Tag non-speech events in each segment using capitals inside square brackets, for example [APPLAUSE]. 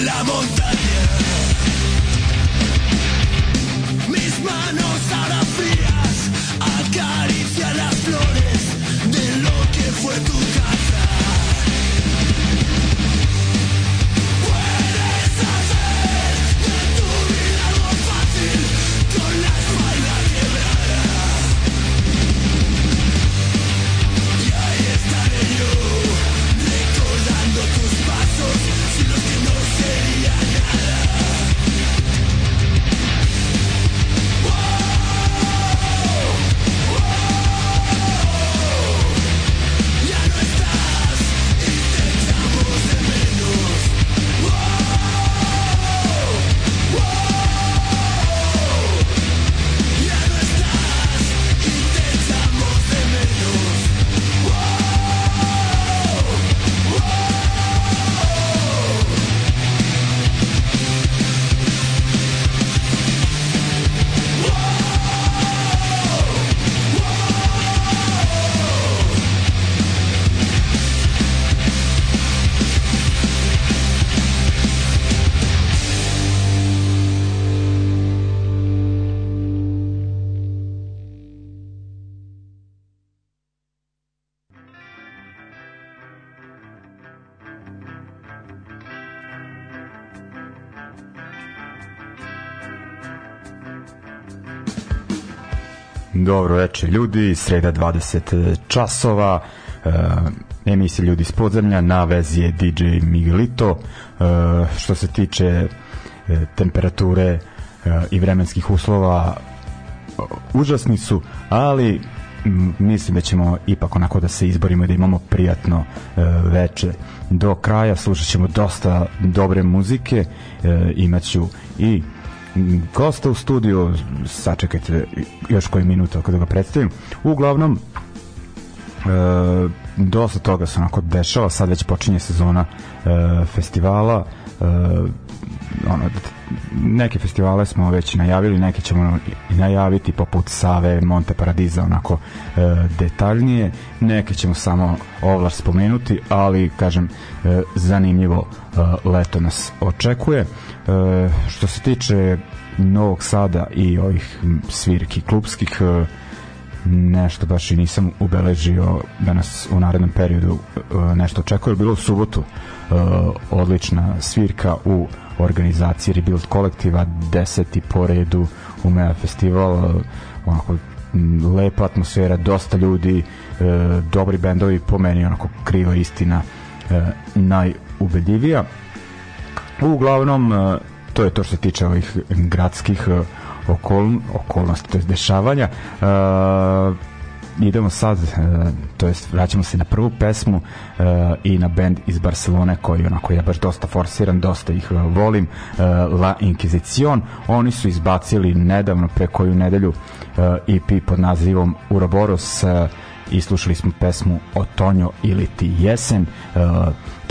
la montaña. Mis manos ahora frías acaricia las flores de lo que fue tu casa. Dobro veče ljudi, sreda 20 e, časova, e, emisija Ljudi iz podzemlja, na vezi je DJ Miguelito. E, što se tiče e, temperature e, i vremenskih uslova, e, užasni su, ali mislim da ćemo ipak onako da se izborimo da imamo prijatno e, veče do kraja slušat ćemo dosta dobre muzike e, imaću i gosta u studiju, sačekajte još koji minut ako da ga predstavim. Uglavnom, e, dosta toga se onako dešava, sad već počinje sezona e, festivala, Eh, ono, neke festivale smo već najavili, neke ćemo i najaviti poput Save, Monte Paradiza onako e, detaljnije neke ćemo samo ovlaš spomenuti ali kažem e, zanimljivo e, leto nas očekuje e, što se tiče Novog Sada i ovih mm, svirki klubskih e, nešto baš i nisam ubeležio da nas u narednom periodu uh, nešto očekuje. Bilo u subotu uh, odlična svirka u organizaciji Rebuild kolektiva, deseti po redu u Mea festival, uh, onako mm, lepa atmosfera, dosta ljudi, dobri bendovi, po meni onako kriva istina najubedljivija. Uglavnom, to je to što se tiče ovih gradskih uh, okol, okolnosti, to je dešavanja. Uh, idemo sad, uh, to jest vraćamo se na prvu pesmu uh, i na bend iz Barcelone koji onako ja baš dosta forsiram, dosta ih uh, volim, uh, La Inquisición. Oni su izbacili nedavno pre koju nedelju uh, EP pod nazivom Uroboros uh, i slušali smo pesmu Otonjo ili ti jesen. Uh,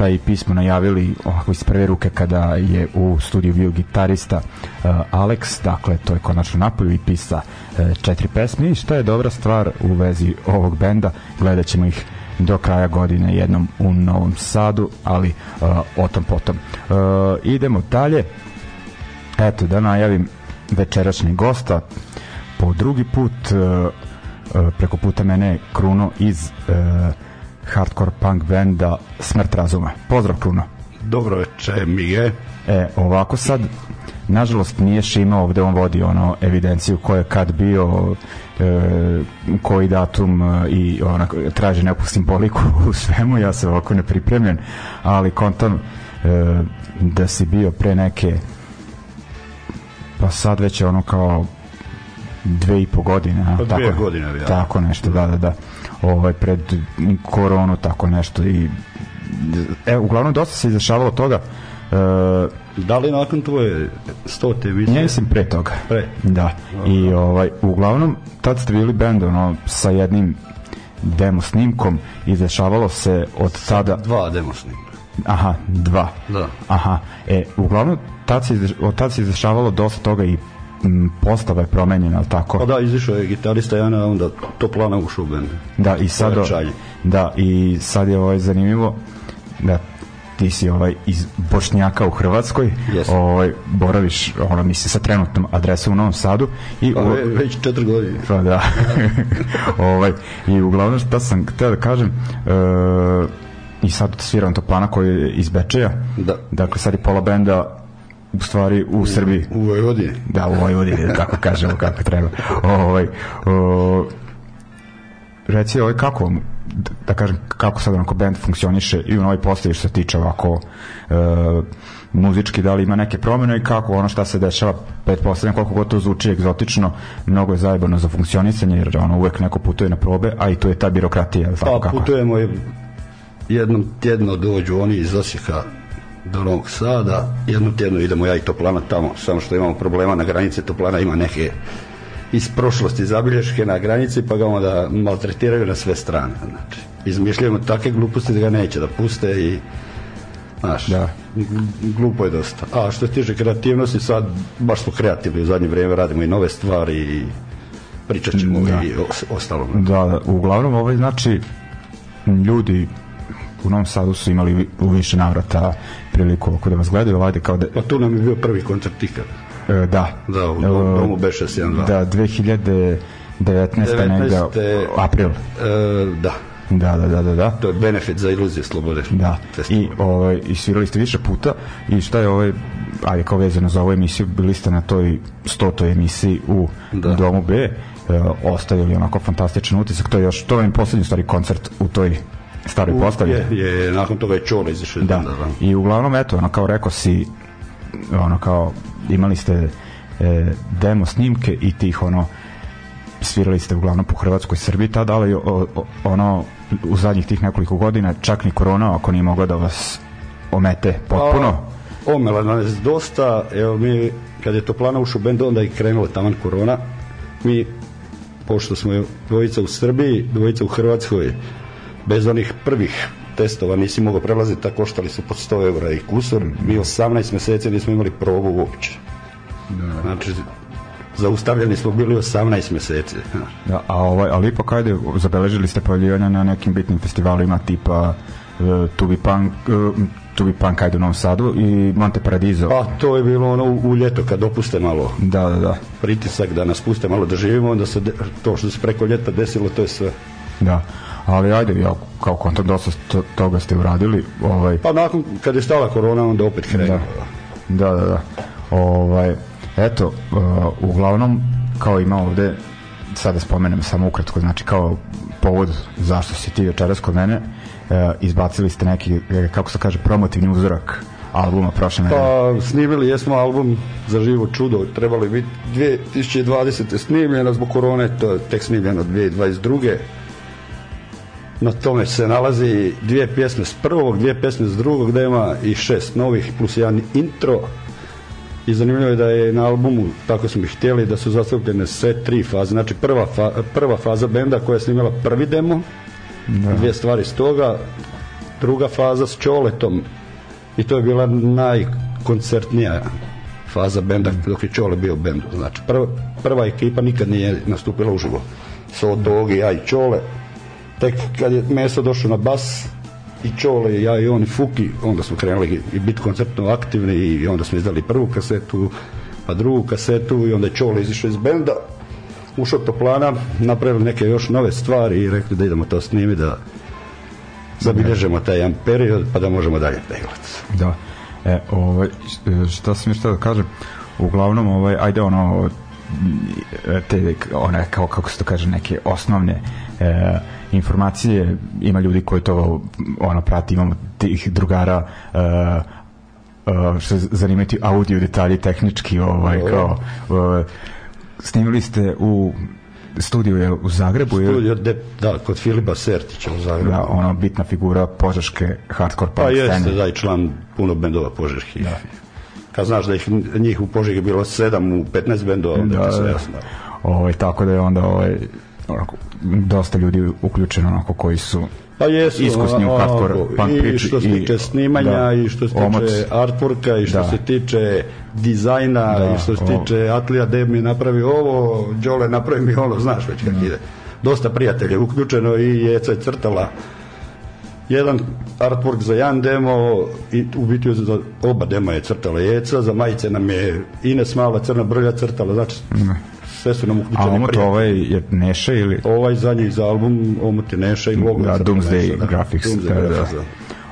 Marta i pismo najavili ovako iz prve ruke kada je u studiju bio gitarista uh, Alex, dakle to je konačno napolju i pisa uh, četiri pesme i šta je dobra stvar u vezi ovog benda, gledat ćemo ih do kraja godine jednom u Novom Sadu, ali uh, o tom potom. Uh, idemo dalje, eto da najavim večerašnji gosta, po drugi put uh, preko puta mene Kruno iz uh, hardcore punk benda Smrt razuma. Pozdrav Kruno. Dobro veče, Mige. E, ovako sad, nažalost nije Šima ovde, on vodi ono evidenciju ko je kad bio, e, koji datum e, i onako, traži neku simboliku [LAUGHS] u svemu, ja sam ovako pripremljen, ali kontam e, da si bio pre neke pa sad već je ono kao dve i po godine. Pa dve tako, godine, ja. Tako nešto, da, da, da ovaj, pred koronu, tako nešto. I, e, uglavnom, dosta se izdešavalo toga. Uh, da li nakon tvoje stote emisije? Ja mislim pre toga. Pre? Da. I ovaj, uglavnom, tad ste bili band ono, sa jednim demo snimkom i dešavalo se od tada... Dva demo snimka. Aha, dva. Da. Aha. E, uglavnom, tad se, od tad se izdešavalo dosta toga i postava je promenjena, al tako? Pa da, izišao je gitarista Jana, onda to plana u šuben. Da, i sad, da, i sad je ovaj zanimljivo da ti si ovaj iz Bošnjaka u Hrvatskoj, yes. ovaj boraviš ono misli sa trenutnom adresom u Novom Sadu i pa, ve, već 4 godine. Pa da. [LAUGHS] ovaj i uglavnom šta sam hteo da kažem, e, i sad sviram to plana koji je iz Bečeja. Da. Dakle sad je pola benda u stvari u, u Srbiji. U Vojvodini. Da, u Vojvodini, da tako kažemo kako treba. Ovaj o, reci ovaj kako vam da kažem kako sad onako bend funkcioniše i u novoj postavi što se tiče ovako e, muzički da li ima neke promene i kako ono šta se dešava pretpostavljam koliko god to zvuči egzotično mnogo je zajebano za funkcionisanje jer ono uvek neko putuje na probe a i to je ta birokratija pa, tako, putujemo kako? putujemo jednom tjedno dođu oni iz Osijeka do Novog Sada. Jednu tjedno idemo ja i Toplana tamo, samo što imamo problema na granici. Toplana ima neke iz prošlosti zabilješke na granici, pa ga onda maltretiraju na sve strane. Znači, izmišljamo takve gluposti da ga neće da puste i Znaš, da. glupo je dosta. A što se tiže kreativnosti, sad baš smo kreativni u zadnje vrijeme, radimo i nove stvari i pričat ćemo da. i o, ostalom. Da, da, uglavnom ovaj znači ljudi u Novom Sadu su imali u više navrata priliku oko da vas gledaju, ajde kao da... Pa tu nam je bio prvi koncert ikada. E, da. Da, u e, domu B612. Da, 2019. Da, 19. april. E, da, Da, da, da, da, da. To je benefit za iluzije slobode. Da. Festival. I ovaj i svirali ste više puta i šta je ovaj ajde kao vezano za ovu emisiju, bili ste na toj 100. emisiji u da. Domu B, e, ostavili onako fantastičan utisak, to je još to je poslednji stari koncert u toj staroj postavi. Je, je, nakon toga je Čola izašao. Da. da, da. I uglavnom, eto, ono, kao rekao si, ono, kao, imali ste e, demo snimke i tih, ono, svirali ste uglavnom po Hrvatskoj Srbiji tada, ali o, o, ono, u zadnjih tih nekoliko godina, čak ni korona, ako nije mogla da vas omete potpuno. A, pa, omela nas dosta, evo mi, kad je Toplana ušao bend, onda je krenula taman korona. Mi, pošto smo dvojica u Srbiji, dvojica u Hrvatskoj, bez onih prvih testova nisi mogao prelaziti, tako koštali su pod 100 evra i kusor. Mi 18 meseci nismo imali probu uopće. Da. Znači, zaustavljeni smo bili 18 meseci. Da, a ovaj, ali ipak ajde, zabeležili ste pojavljivanja na nekim bitnim festivalima tipa uh, Tubi Punk, uh, Tubi Punk ajde u Novom Sadu i Monte Paradiso. Pa to je bilo ono u, u ljeto kad opuste malo. Da, da, da. Pritisak da nas puste malo da živimo, onda se de, to što se preko ljeta desilo, to je sve. Da ali ajde, ja kao kontam dosta toga ste uradili. Ovaj... Pa nakon, kad je stala korona, onda opet krenulo Da, da, da. da. Ovaj, eto, uh, uglavnom, kao ima ovde, sada spomenem samo ukratko, znači kao povod zašto si ti večeras kod mene, uh, izbacili ste neki, eh, kako se kaže, promotivni uzorak albuma prošle pa, nedelje? Pa, snimili jesmo album za živo čudo, trebalo je biti 2020. snimljena zbog korone, to je tek snimljeno 2022 na tome se nalazi dvije pjesme s prvog, dvije pjesme s drugog, da ima i šest novih plus jedan intro. I zanimljivo je da je na albumu, tako smo ih htjeli, da su zastupljene sve tri faze. Znači prva, fa, prva faza benda koja je snimala prvi demo, da. dvije stvari s toga, druga faza s Čoletom i to je bila najkoncertnija faza benda mm. dok je Čole bio bendu. Znači prva, prva ekipa nikad nije nastupila uživo. So Dogi, ja i Čole, Tek kad je Mesa došao na bas, i Čole, ja i on i Fuki, onda smo krenuli i bit konceptno aktivni i onda smo izdali prvu kasetu, pa drugu kasetu i onda je Čole izišao iz benda, ušao toplana, napravili neke još nove stvari i rekli da idemo to snimi, da zabilježemo taj jedan period pa da možemo dalje peglati. Da. E, ovaj, e, šta sam još da kažem, uglavnom, ovaj, ajde ono, te one kao kako se to kaže neke osnovne e, informacije ima ljudi koji to ono prati imamo tih drugara e, Uh, što zanimati audio detalji tehnički ovaj kao uh, snimili ste u studiju je u Zagrebu je de, da kod Filipa Sertića u Zagrebu da ono bitna figura požeške hardcore pa jeste scene. da i član puno bendova požeških da kad znaš da ih, njih u Požegi bilo 7 u 15 bendova, onda da, ti sve da, da. jasno. Ovaj, tako da je onda ovaj, onako, dosta ljudi uključeno onako koji su pa jesu, iskusni u hardcore punk priči. I što se tiče snimanja, da, i što se tiče omac, artworka, i što da. se tiče dizajna, da, i što se tiče Atlija Deb mi napravi ovo, Đole napravi mi ono, znaš već kako da. ide. Dosta prijatelja uključeno i Jeca je crtala jedan artwork za jedan demo i u biti za oba dema je crtala Jeca, za majice nam je Ines Mala Crna Brlja crtala, znači sve su nam uključeni prijatelji. A omot ovaj je Neša ili? Ovaj za njih za album omot je Neša i logo da, Doomsday da. Graphics. Doomsday da, da, Graphics,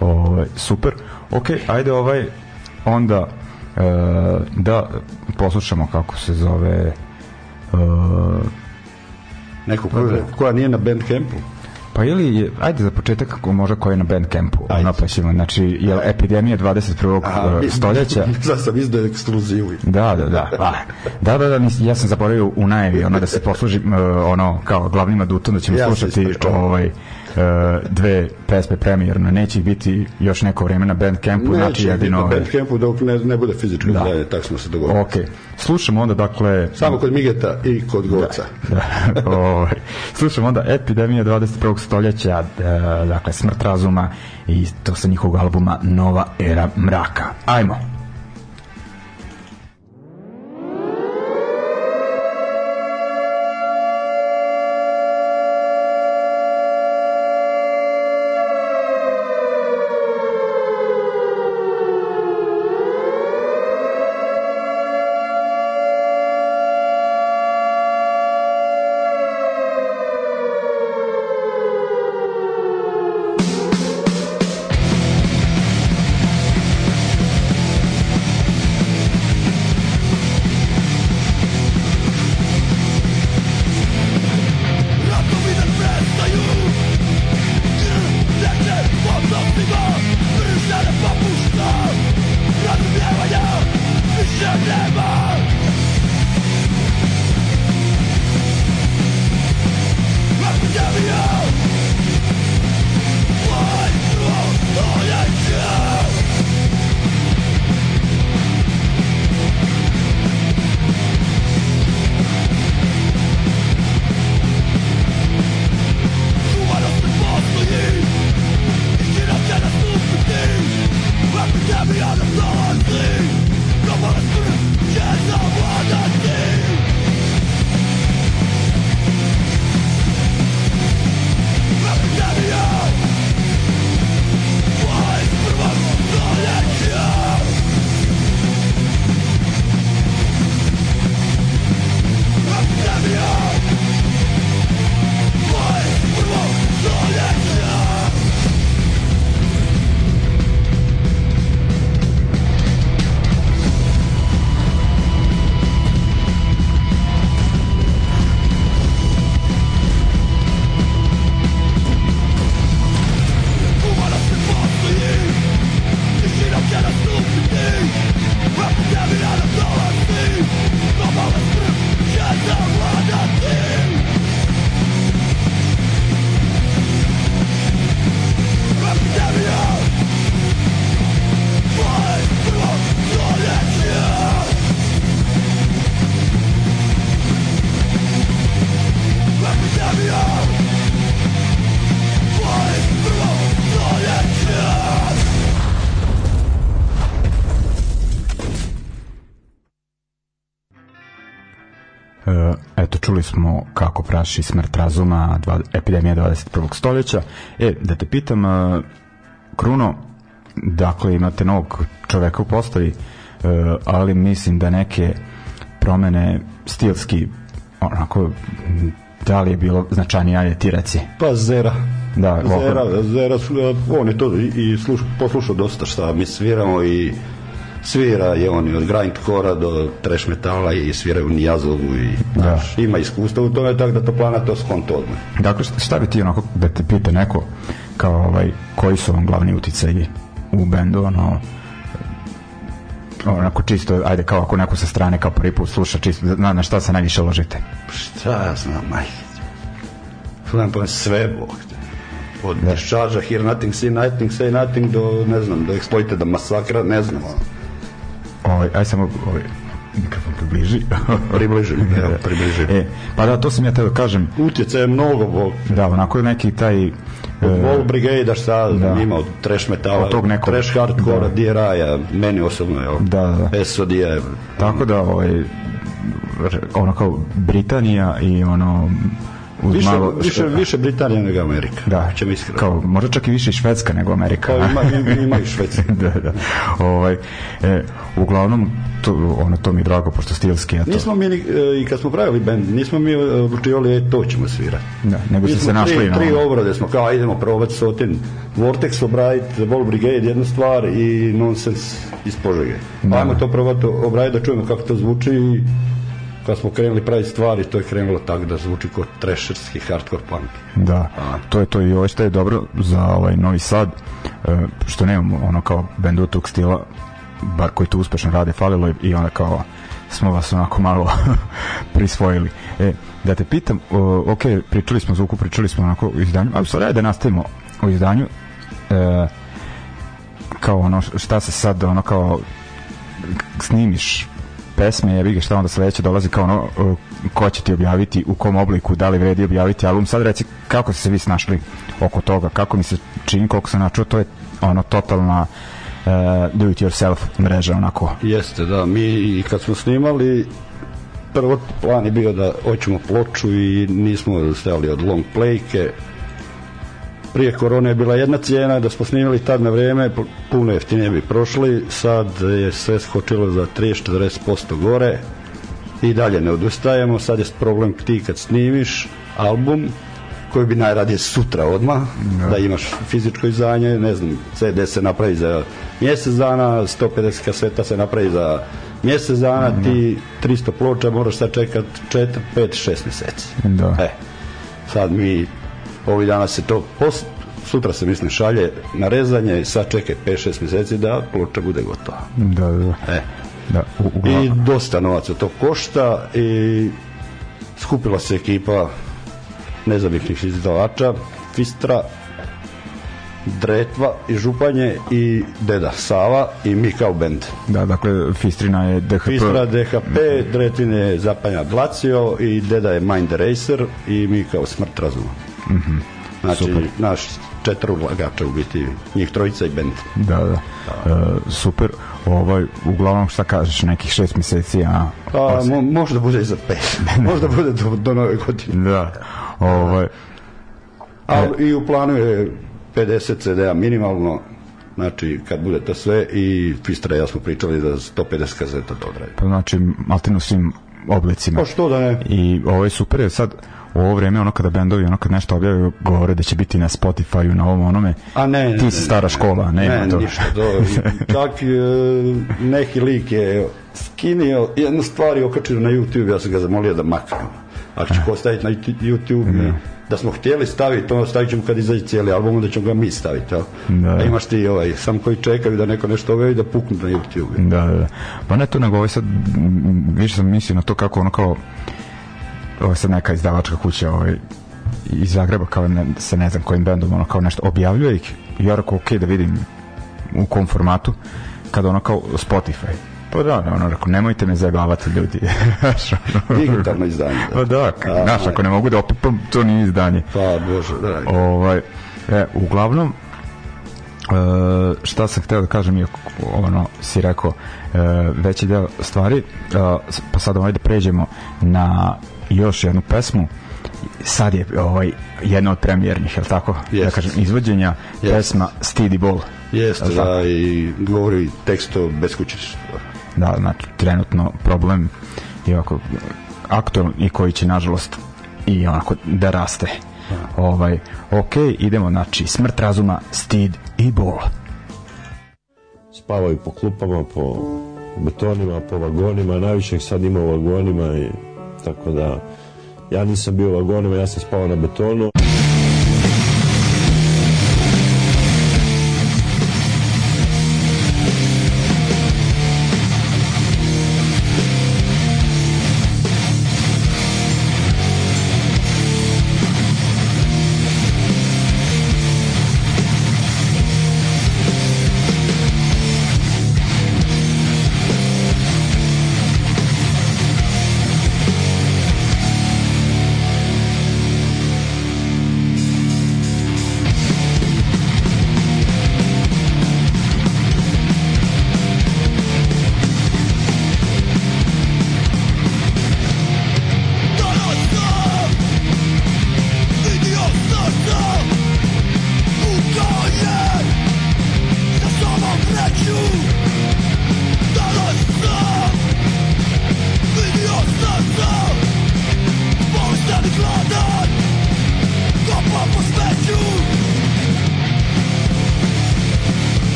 da. Ovaj, super. Ok, ajde ovaj onda e, da poslušamo kako se zove e, neku koja, koja nije na Bandcampu Pa ili, je, ajde za početak, možda koji je na Bandcampu. Ajde. Ono, pa ćemo, znači, je epidemija 21. A, e, stoljeća? Da [LAUGHS] sam izdao ekskluzivu. Da, da, da. A, da, da, da, nis, ja sam zaboravio u najavi, ono, da se posluži, e, ono, kao glavnim adutom, da ćemo ja slušati, ovaj, Uh, dve pesme premijerno, neće ih biti još neko vreme na Bandcampu, neće znači jedino... Neće biti na Bandcampu dok ne, ne bude fizičko da. izdanje, tako smo se dogovorili. Ok, slušamo onda dakle... Samo kod Migeta i kod Goca. Da, [LAUGHS] da. Ovaj. slušamo onda Epidemija 21. stoljeća, dakle Smrt razuma i to sa njihovog albuma Nova era mraka. Ajmo! kako praši smrt razuma, dva, epidemija 21. stoljeća. E, da te pitam, e, Kruno, dakle imate novog čoveka u postavi, e, ali mislim da neke promene stilski onako da li je bilo značajnije, ajde ti reci. Pa Zera. Da, Zera, Zera, on je to i, i sluš, poslušao dosta šta mi sviramo i svira je oni od grindcora do trash metala i sviraju nijazovu i da. ima iskustva u tome tako da Toplana to skonto odmah. Dakle, šta bi ti onako da te pita neko kao ovaj, koji su vam glavni uticaji u bendu, ono, onako čisto, ajde kao ako neko sa strane kao prvi put sluša, čisto, na, na šta se najviše ložite? Pa šta ja znam, aj. Znam pa sve, bog Od da. Discharge, Here Nothing, See Nothing, Say Nothing do, ne znam, do Exploited, do Masakra, ne znam, ono Ovaj, aj samo ovaj, mikrofon približi. [LAUGHS] približi, [LAUGHS] da, ja, približi. E, pa da, to sam ja teo da kažem. Utjeca je mnogo, Bog. Da, onako je neki taj... E, od e, Brigade, šta da. ima, od trash metala, od nekog, trash hardcore, da. DRI-a, meni osobno, evo, da, da. SOD-a. Tako da, ovaj, ono kao Britanija i ono Više, malo, više, što, više Britanija nego Amerika. Da, će mi iskreno. Kao, možda čak i više i Švedska nego Amerika. Pa, [LAUGHS] ima, ima i Švedska. da, da. Ovaj, e, uglavnom, to, ono, to mi je drago, pošto stilski je to. Nismo mi, e, i kad smo pravili bend, nismo mi e, odlučivali, e, to ćemo svirati. Da, nego smo se našli. Tri, na... tri obrade smo, kao, idemo probati sotin, Vortex obraditi, Vol Brigade jedna stvar i Nonsense iz Požege. Da. Ajmo to probati obraditi da čujemo kako to zvuči i kad smo krenuli pravi stvari, to je krenulo tako da zvuči kao trešerski hardcore punk. Da, A. to je to i ovo što je dobro za ovaj Novi Sad, e, što nemamo ono kao bendu tog stila, bar koji to uspešno rade, falilo i onda kao smo vas onako malo [LAUGHS] prisvojili. E, da te pitam, o, ok, pričali smo zvuku, pričali smo onako o izdanju, a sad da nastavimo o izdanju, e, kao ono šta se sad ono kao snimiš pesme, ja bih šta onda sledeće dolazi kao ono ko će ti objaviti, u kom obliku, da li vredi objaviti album. Sad reci kako ste se vi snašli oko toga, kako mi se čini, koliko sam načuo, to je ono totalna uh, do it yourself mreža onako. Jeste, da, mi kad smo snimali prvo plan je bio da hoćemo ploču i nismo stavili od long playke prije korone je bila jedna cijena, da smo snimili tad na vreme, puno jeftinije bi prošli, sad je sve skočilo za 30-40% gore i dalje ne odustajemo, sad je problem ti kad snimiš album, koji bi najradije sutra odma no. Da. da imaš fizičko izdanje, ne znam, CD se napravi za mjesec dana, 150 kaseta se napravi za mjesec dana, no. Da. ti 300 ploča moraš sad čekat 4, 5, 6 mjeseci. Da. E, sad mi ovih dana se to post, sutra se mislim šalje na rezanje i sad čekaj 5-6 meseci da ploča bude gotova. Da, da, da. E. da u, I dosta novaca to košta i skupila se ekipa nezavisnih izdavača, Fistra, Dretva i Županje i Deda Sava i mi kao bend. Da, dakle, Fistrina je DHP. Fistra DHP, Dretin je Zapanja Blacio i Deda je Mind Racer i mi kao Smrt Razuma. Mm -hmm. Znači, super. naš četiri ulagača u biti, njih trojica i bend. Da, da. da. E, super. Ovaj, uglavnom šta kažeš, nekih šest meseci, a... a pa, osim... mo, možda bude i za pet. [LAUGHS] možda bude do, do nove godine. Da. Ovaj, a, e... I u planu je 50 CD-a minimalno, znači kad bude to sve i Fistra ja smo pričali da 150 kazeta to odradi. Pa znači, maltino svim oblicima. Pa što da ne? I ovo ovaj, je super, sad u ovo vreme, ono kada bendovi, ono kad nešto objave, govore da će biti na Spotify-u, na ovom onome. A ne, Ti si stara škola, ne, ne, ne to. ništa, do, [LAUGHS] čak e, neki lik je skinio jednu stvar i okačio na YouTube, ja sam ga zamolio da maknem. Ako će ko staviti na YouTube, ne. Da. da smo htjeli staviti, to stavit ćemo kad izađe cijeli album, onda ćemo ga mi staviti. Evo. Da. A imaš ti ovaj, sam koji čekaju da neko nešto objavi da puknu na YouTube. Da, da, da. Pa ne to nego ovaj sad, više sam mislio na to kako ono kao, ovo sad neka izdavačka kuća ovaj, iz Zagreba kao ne, sa ne znam kojim bendom ono kao nešto objavljuje ih i ja rekao ok da vidim u kom formatu kad ono kao Spotify Pa da, da ono, rekao, nemojte me zajebavati ljudi. [LAUGHS] Digitalno izdanje. Da. Pa da, znaš, ovaj. ako ne mogu da opipam, to nije izdanje. Pa, bože, dragi. Da. Ovaj, e, uglavnom, e, šta sam hteo da kažem iako ono si rekao uh, veći deo stvari e, pa sad ovaj da pređemo na još jednu pesmu sad je ovaj jedna od premijernih, jel tako? Da Jest. Da kažem, izvođenja Jest. pesma Stidi Bol. Jeste, da, i govori tekst o beskućnosti. Da, znači, trenutno problem je ovako aktualan i koji će, nažalost, i onako da raste. Ja. Da. Ovaj, ok, idemo, znači, smrt razuma, stid i bol. Spavaju po klupama, po betonima, po vagonima, najviše sad ima u vagonima i tako da ja nisam bio u vagonima, ja sam spao na betonu.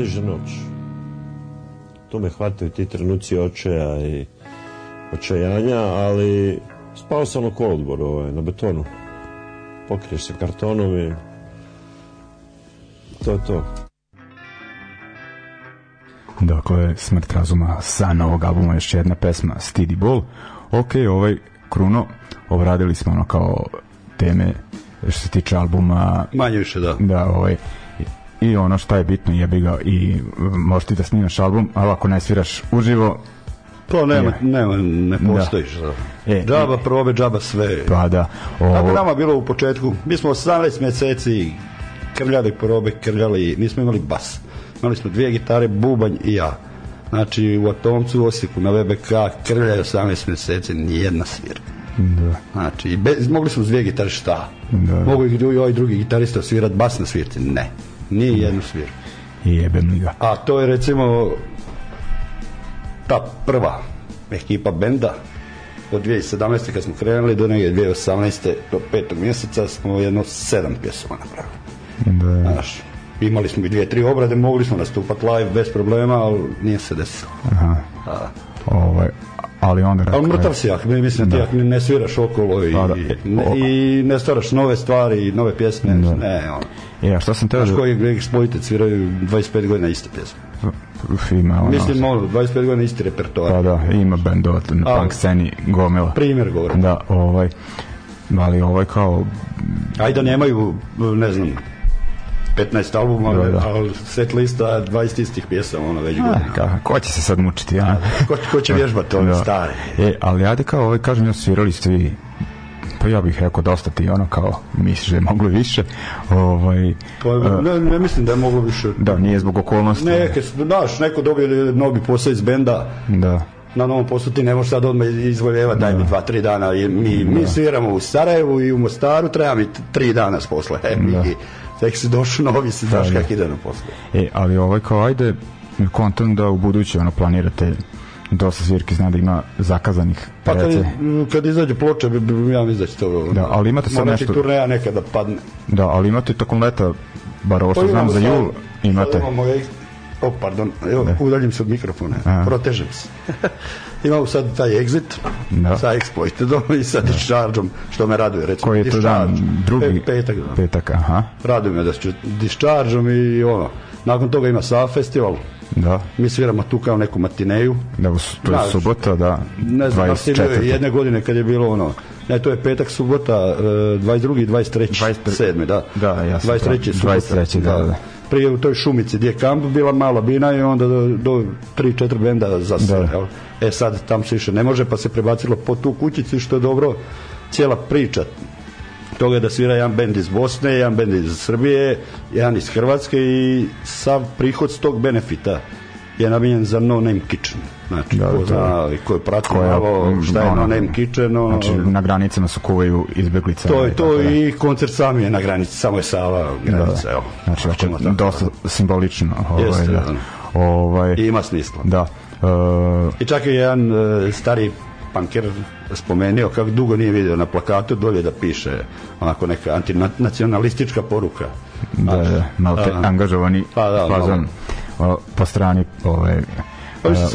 najteža noć. To me hvataju ti trenuci očaja i očajanja, ali spao sam na kolodboru ovaj, na betonu. Pokriješ se kartonom i to je to. Dakle, Smrt razuma sa novog albuma još jedna pesma Steady Ball. Ok, ovaj Kruno, obradili smo ono kao teme što se tiče albuma. Manje više, da. Da, ovaj, i ono što je bitno jebi ga i možeš ti da snimaš album, ali ako ne sviraš uživo, To nema, nema, ne postojiš. Da. E, džaba e, probe, džaba sve. Pa da. Ovo... nama bilo u početku. Mi smo 18 meseci krljali probe, krljali, nismo imali bas. Imali smo dvije gitare, bubanj i ja. Znači, u Atomcu u Osijeku na VBK krljaju 18 meseci, nijedna svira. Da. Znači, bez, mogli smo s gitare šta? Da. Mogu ih i ovaj drugi gitarista svirat bas na svirci? Ne. Nije jednu sviru. I jebem ga. A to je recimo ta prva ekipa benda od 2017. kad smo krenuli do neke 2018. do petog mjeseca smo jedno sedam pjesama napravili. Da. Znaš, imali smo i dvije, tri obrade, mogli smo nastupati live bez problema, ali nije se desilo. Aha. A, ovaj, ali on rekao... Ali mrtav si jak, ah, mislim da. ti ah, jak ne sviraš okolo i, da. ne, i ne stvaraš nove stvari i nove pjesme, da. ne, on. Ja, e, šta sam teo... Znaš da- koji Greg Exploited sviraju 25 godina iste pjesme. Uf, ima ono... Mislim, ono, 25 godina isti repertoar. Da, da, ima bendova na punk sceni gomila. Primjer govorim. Da, ovaj... Ali ovaj kao... Ajde, nemaju, ne znam, 15 albuma, da, da. ali set lista 20 istih pjesama, ono već godina. Ka, ko će se sad mučiti, ja? Da, ko, ko će vježbati ove da. stare? E, ali ajde kao, ovaj, kažem, ja svirali ste vi pa ja bih rekao dosta ti ono kao misliš da je moglo više ovaj, pa, e. ne, ne mislim da je moglo više da nije zbog okolnosti neke, daš, neko dobio da novi posao iz benda da na novom poslu ti ne možeš sad odmah izvoljeva daj mi da. dva, tri dana mi, mi da. sviramo u Sarajevu i u Mostaru treba mi tri dana s posle e, mi, tek si došao novi, se znaš kak ide na poslu. E, ali ovaj kao, ajde, kontam da u buduće ono, planirate dosta svirki zna da ima zakazanih pa kad, kad izađe ploča ja mislim da to da, ali imate sad nešto turneja nekada padne da ali imate tokom leta bar ovo što pa znam za jul imate sad imamo O, pardon, evo, ne. udaljim se od mikrofona, Aha. protežem se. [LAUGHS] Imamo sad taj exit da. sa Exploitedom i sa da. Dischargeom, što me raduje. Recimo, Koji je to dan? Drugi? Pe, petak. Da. Petak, aha. Raduje me da ću Dischargeom i ono. Nakon toga ima SA festival, Da. Mi sviramo tu kao neku matineju. Da, to je subota, da. Ne znam, 24. jedne godine kad je bilo ono, Ne, to je petak, subota, 22. i 23. 7. da. Da, jasno. 23. Da. subota. 23. da, da. da prije u toj šumici gdje je kamp bila mala bina i onda do, do 3-4 benda za sve. Da. E sad tam se više ne može pa se prebacilo po tu kućicu što je dobro cijela priča toga da svira jedan bend iz Bosne, jedan bend iz Srbije, jedan iz Hrvatske i sav prihod s tog benefita je namijenjen za no name kitchen. Znači, da, ko da, da. zna, da, ko je pratio koja, malo, mm, šta je no name kitchen, znači, na granicama su kuvaju izbeglice. To je to da. i koncert sam je na granici, samo je Sava da. granica, da, evo. Znači, znači dosta simbolično. Ovaj, Jeste, da. Ovaj, I ima smisla. Da. Uh, I čak je jedan uh, stari panker spomenuo kako dugo nije video na plakatu dolje da piše onako neka antinacionalistička poruka. Da, da, znači, malo te angažovani pa, da, fazon po strani ove, ovaj, Pa mislim,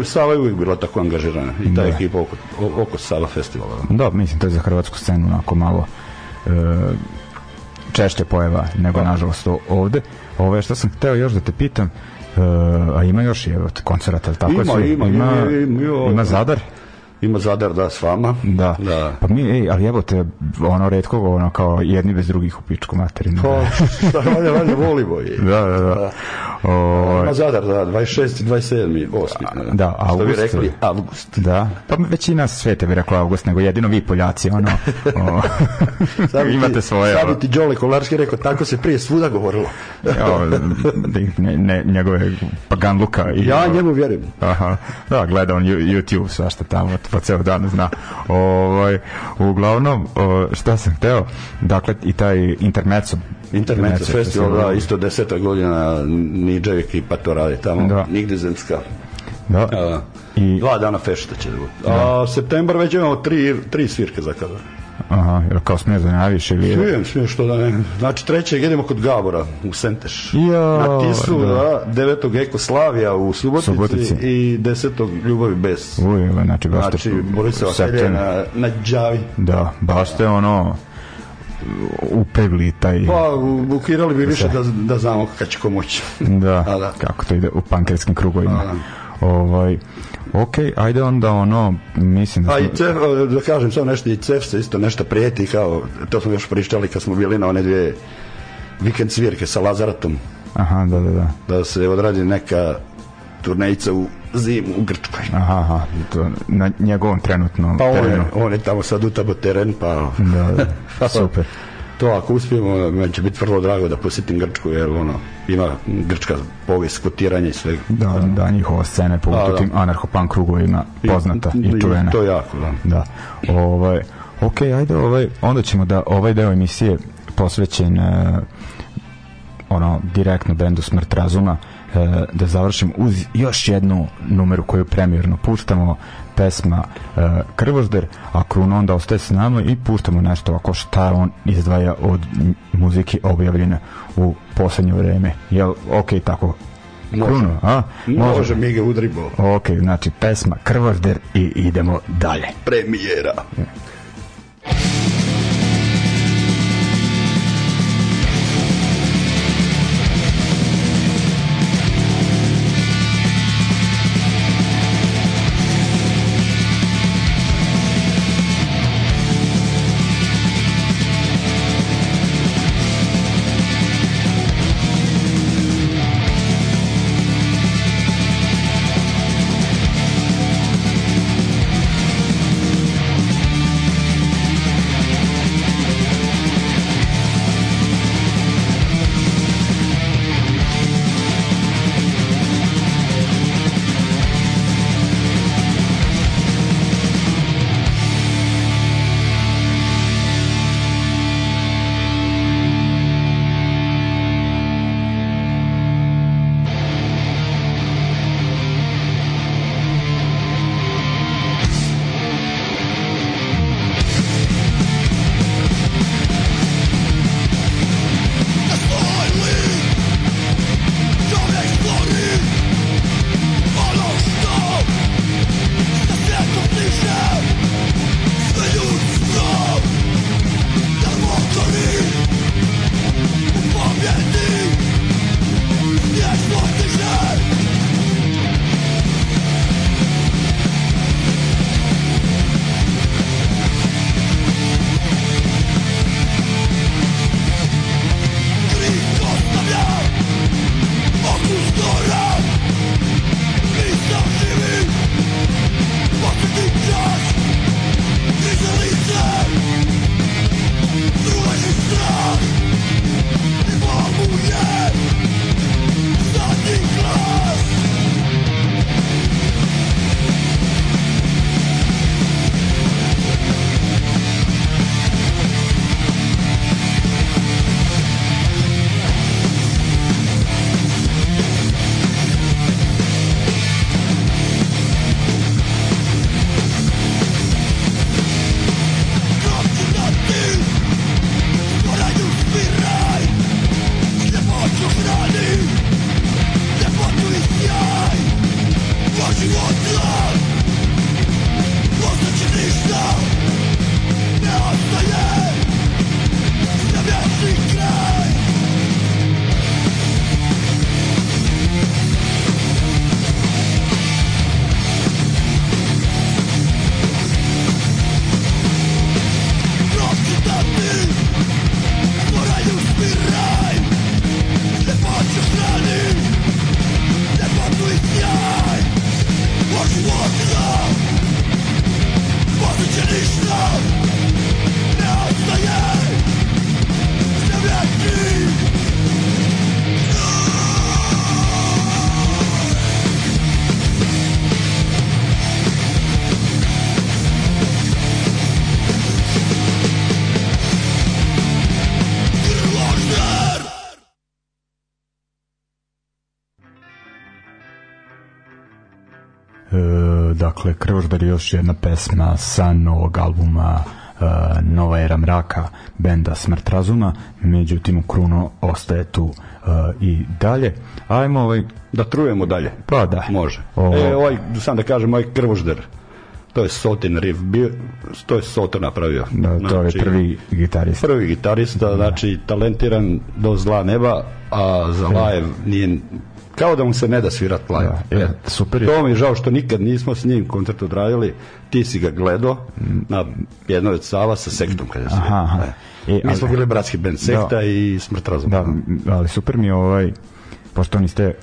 e, Sava, je, uvijek bila tako angažirana i ta da. ekipa oko, oko Sava festivala. Da. da, mislim, to je za hrvatsku scenu onako malo e, češće pojava nego, da. nažalost, ovde. Ove, što sam hteo još da te pitam, e, a ima još je od koncerata, ili tako? Ima, su, ima, ima, ima, ima, ima Zadar? Ima Zadar, da, s vama. Da. da. Pa mi, ej, ali evo te, ono, redko, ono, kao jedni bez drugih u pičku materinu. Pa, šta, valja, valja, volimo je. Da, da, da. da. O, ovaj. Ma Zadar, da, 26. 27. 8. Da, a da, Što bi rekli, avgust. Da. da, pa većina sveta bi rekla avgust, nego jedino vi Poljaci, ono, [LAUGHS] o, [LAUGHS] imate svoje. Sad ti Đole Kolarski rekao, tako se prije svuda govorilo. o, da ne, ne, njegove pagan luka. I, ja njemu vjerujem. Aha, da, gleda on YouTube, svašta tamo, pa ceo dan zna. Ovaj, uglavnom, o, šta sam hteo, dakle, i taj intermezzo Internet festival, da, da, isto deseta godina Niđa ekipa to radi tamo, da. nigde zemska. Da. A, I... Dva dana fešta će da bude. Da. A, septembar već imamo tri, tri svirke zakazane. Aha, jer kao smiješ da najaviš ili... Je... Smijem, smijem što da ne. Znači trećeg idemo kod Gabora u Senteš. Ja, na Tisu, da. da. Devetog Ekoslavija u Subotici, Subotici. i desetog Ljubavi bez. Uj, znači baš znači, te... Znači, Borisova Helje na, na Džavi. Da, baš te ono upegli taj... Pa, bukirali bi više da, da, da znamo kad će ko [LAUGHS] da, da, kako to ide u pankerskim krugovima. Da, da. Ovaj, ok, ajde onda ono, mislim... Da A i cef, e, da kažem samo nešto, i cef se isto nešto prijeti, kao, to smo još pričali kad smo bili na one dvije vikend svirke sa Lazaratom. Aha, da, da, da. Da se odradi neka turnejca u zimu u Grčkoj. Aha, aha to, na njegovom trenutno pa on terenu. Je, on je tamo sad utabo teren, pa... Da, da [LAUGHS] pa super. to ako uspijemo, meni će biti vrlo drago da posjetim Grčku, jer ono, ima grčka povijest, kotiranje i sve. Da, da, da njihova scena je pogotovo da. tim anarchopan krugovima poznata i, i čuvena. To jako, da. da. Ovaj, ok, ajde, ovaj, onda ćemo da ovaj deo emisije posvećen uh, ono, direktno bendu Smrt Razuma, uh, E, da završim uz još jednu numeru koju premjerno puštamo pesma uh, e, Krvozder a Krun onda ostaje s nama i puštamo nešto ovako šta on izdvaja od muzike objavljene u poslednje vreme jel ok tako Može. Kruno, a? Može. Može, mi ga udribo. Ok, znači pesma Krvozder i idemo dalje. Premijera. Yeah. još jedna pesma sa novog albuma uh, Nova era mraka benda Smrt razuma međutim Kruno ostaje tu uh, i dalje ajmo ovaj da trujemo dalje pa da može Ovo... e, ovaj, sam da kažem ovaj krvožder to je Sotin riff bio, to je Soto napravio. Da, to znači, je prvi gitarista. Prvi gitarista, da. znači talentiran do zla neba, a za da. live nije kao da mu se ne da svirat live. Da, e, e, super je. To mi je žao što nikad nismo s njim koncert odradili. Ti si ga gledao na jednoj od Sava sa sektom kada je Aha, aha. E, e mi smo bili bratski band da. sekta da, i smrt razum. Da, ali super mi je ovaj pošto oni ste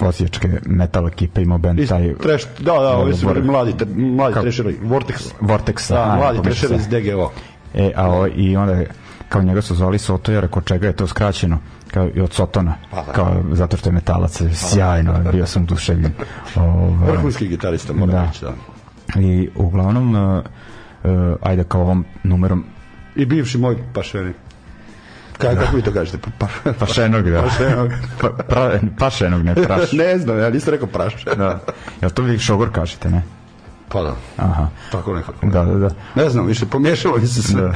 osječke metal ekipe imao band taj treš, da, da, ovi su bili mladi, te, mladi kao, trešeri, Vortex. Vortex, da, a, mladi trešeri iz DGO. E, a o, ovaj, i onda kao njega su zvali Soto, Sotojar, rekao čega je to skraćeno? kao i od Sotona, pa, da. kao, zato što je metalac, pa da. sjajno, bio sam duševljen. Ovaj, Vrhunski gitarista, moram da. reći, da. I uglavnom, uh, ajde kao ovom numerom... I bivši moj pašenik. Ka, da. Kako vi to kažete? Pa, pa, pašenog, da. Pašenog. pa, pra, pašenog, ne praš. [LAUGHS] ne znam, ja nisam rekao praš. da. Jel to vi šogor kažete, ne? Pa da. Aha. Tako nekako. Da, da, da. Ne znam, više pomješalo mi se sve. Da.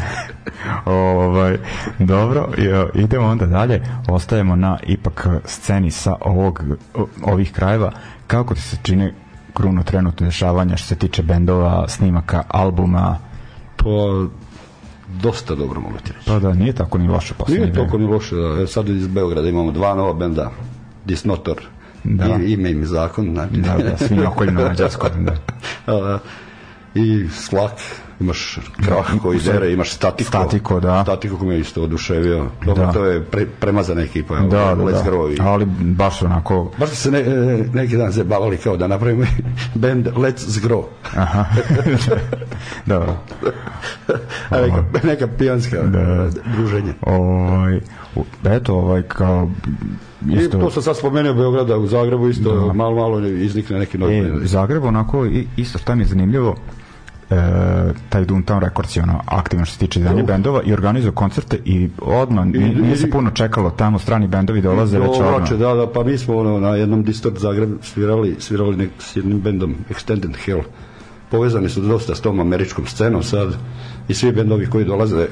ovaj, dobro, e, idemo onda dalje. Ostajemo na ipak sceni sa ovog, ovih krajeva. Kako ti se čini kruno trenutno dešavanja što se tiče bendova, snimaka, albuma? Pa, dosta dobro mogu ti reći. Pa da, nije tako ni loše. Pa Nije toliko ni loše, da. E, sad iz Beograda imamo dva nova benda. Disnotor, da. I, ime im zakon. Znači. Da, da, svi [LAUGHS] okoljno mađarsko. Da i slak, imaš krah da, koji dere, imaš statiko. Statiko, da. Statiko koji me isto oduševio. Dobro, da. to je pre, premazana ekipa, da, da, Les da. Grovi. Ali baš onako... Baš se ne, neki dan zabavali kao da napravimo [LAUGHS] band Let's Grow. Aha. [LAUGHS] da. A neka, ovaj. neka pijanska da. druženje. Oj, ovaj, eto, ovaj, kao Isto... I to sam sad spomenuo Beograda, u Zagrebu isto da. malo malo iznikne neki novi. E, u Zagrebu onako isto šta mi je zanimljivo, e, taj Doomtown Records je ono aktivan što se tiče izdanja bendova i organizuju koncerte i odmah nije, nije se puno čekalo tamo strani bendovi dolaze već odmah. Da, da, pa mi smo ono, na jednom Distort Zagreb svirali, svirali nek, s jednim bendom Extended Hill povezani su dosta s tom američkom scenom sad i svi bendovi koji dolaze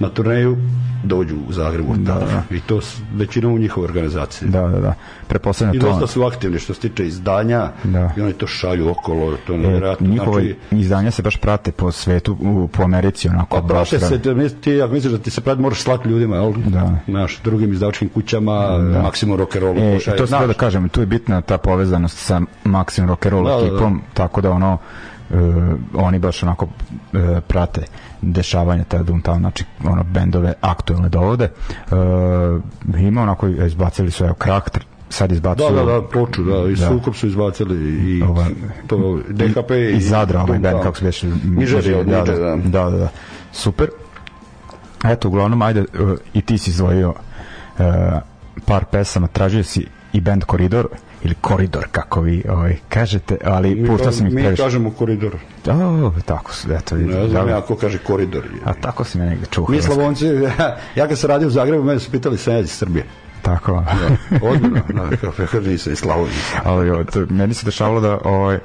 na turneju dođu u Zagrebu. Da, da. I to većinom u njihove organizacije. Da, da, da. Preposledno I dosta to... su aktivni što se tiče izdanja da. i oni to šalju okolo, to e, nevjerojatno. E, njihove znači, izdanja se baš prate po svetu, u, po Americi, onako. Pa prate se, da- ti, ako misliš da ti se prati, moraš slati ljudima, jel? Da. Naš, drugim izdavačkim kućama, da. Maximum Rock'n'Roll. E, pošaj, to sve da kažem, tu je bitna ta povezanost sa Maximum Rock'n'Roll da, da, da, ekipom, da, da. tako da ono, uh, oni baš onako uh, prate dešavanja tada Doomtown, znači ono bendove aktuelne dovode. E, ima onako, e, izbacili su evo karakter, sad izbacili. Da, da, da, poču, da, i da. Sukob su izbacili i Ova, to, DKP i, i Zadra, ovaj band, kako se beše, Mižerija, da, da, da, da, da, super. Eto, uglavnom, ajde, e, i ti si izvojio uh, e, par pesama, tražio si i band Koridor, ili koridor kako vi ovaj, kažete, ali mi, pušta sam ih previše. Mi kažemo koridor. O, tako su, eto. Ne znam, da, ako kaže koridor. A tako se me negde čuo. Mi Slavonci, ja, ja kad sam radio u Zagrebu, mene su pitali sam ja iz Srbije. Tako. da, odmah, da, kao nisam iz Slavonije. ali, o, to, meni se dešavalo da ovaj,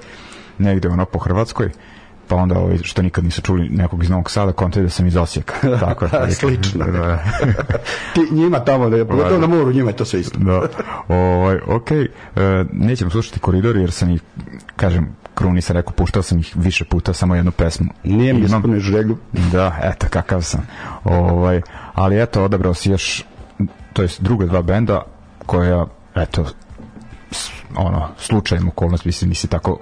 negde ono po Hrvatskoj, pa onda ovaj, što nikad nisu čuli nekog iz Novog Sada, kontra da sam iz Osijeka. [LAUGHS] Tako je. Slično. Da. [LAUGHS] Ti, njima tamo, da je, pogotovo na moru, njima je to sve isto. da. Ovaj, ok, e, nećemo slušati koridor, jer sam ih, kažem, kruni se rekao, puštao sam ih više puta, samo jednu pesmu. Nije mi ispunio želju. Da, eto, kakav sam. Ovaj, ali eto, odabrao si još, to jest druga dva benda koja, eto, ono, slučajem okolnost, mislim, nisi tako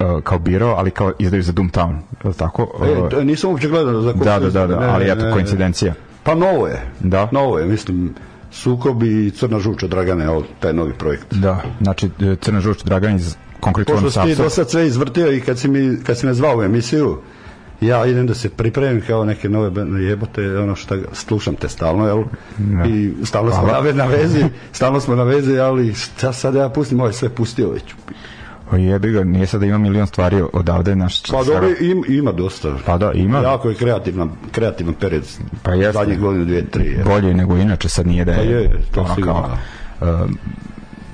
Uh, kao biro, ali kao izdaju za Doomtown, je tako? E, uh, nisam uopće gledao za Da, da, da, da, ali eto, koincidencija. Pa novo je. Da. Novo je, mislim, Sukob i Crna žuča Dragane, ovo, taj novi projekt. Da, znači e, Crna žuča Dragane iz konkretno Pošto si ti do sad sve izvrtio i kad si, mi, kad si me zvao u emisiju, ja idem da se pripremim kao neke nove jebote, ono što slušam te stalno, jel? Ja. Da. I stalno Hvala. smo na, na vezi, stalno smo na vezi, ali šta sad ja pustim, ovo je sve pustio već. Pa jebi ga, nije sad da ima milion stvari odavde naš Pa dobro, im, ima dosta. Pa da, ima. Jako je kreativna, kreativan period. Pa jeste. Zadnjih godina, dvije, tri. Je. Bolje nego inače, sad nije da pa je. Pa je, to ono sigurno. Kao, uh,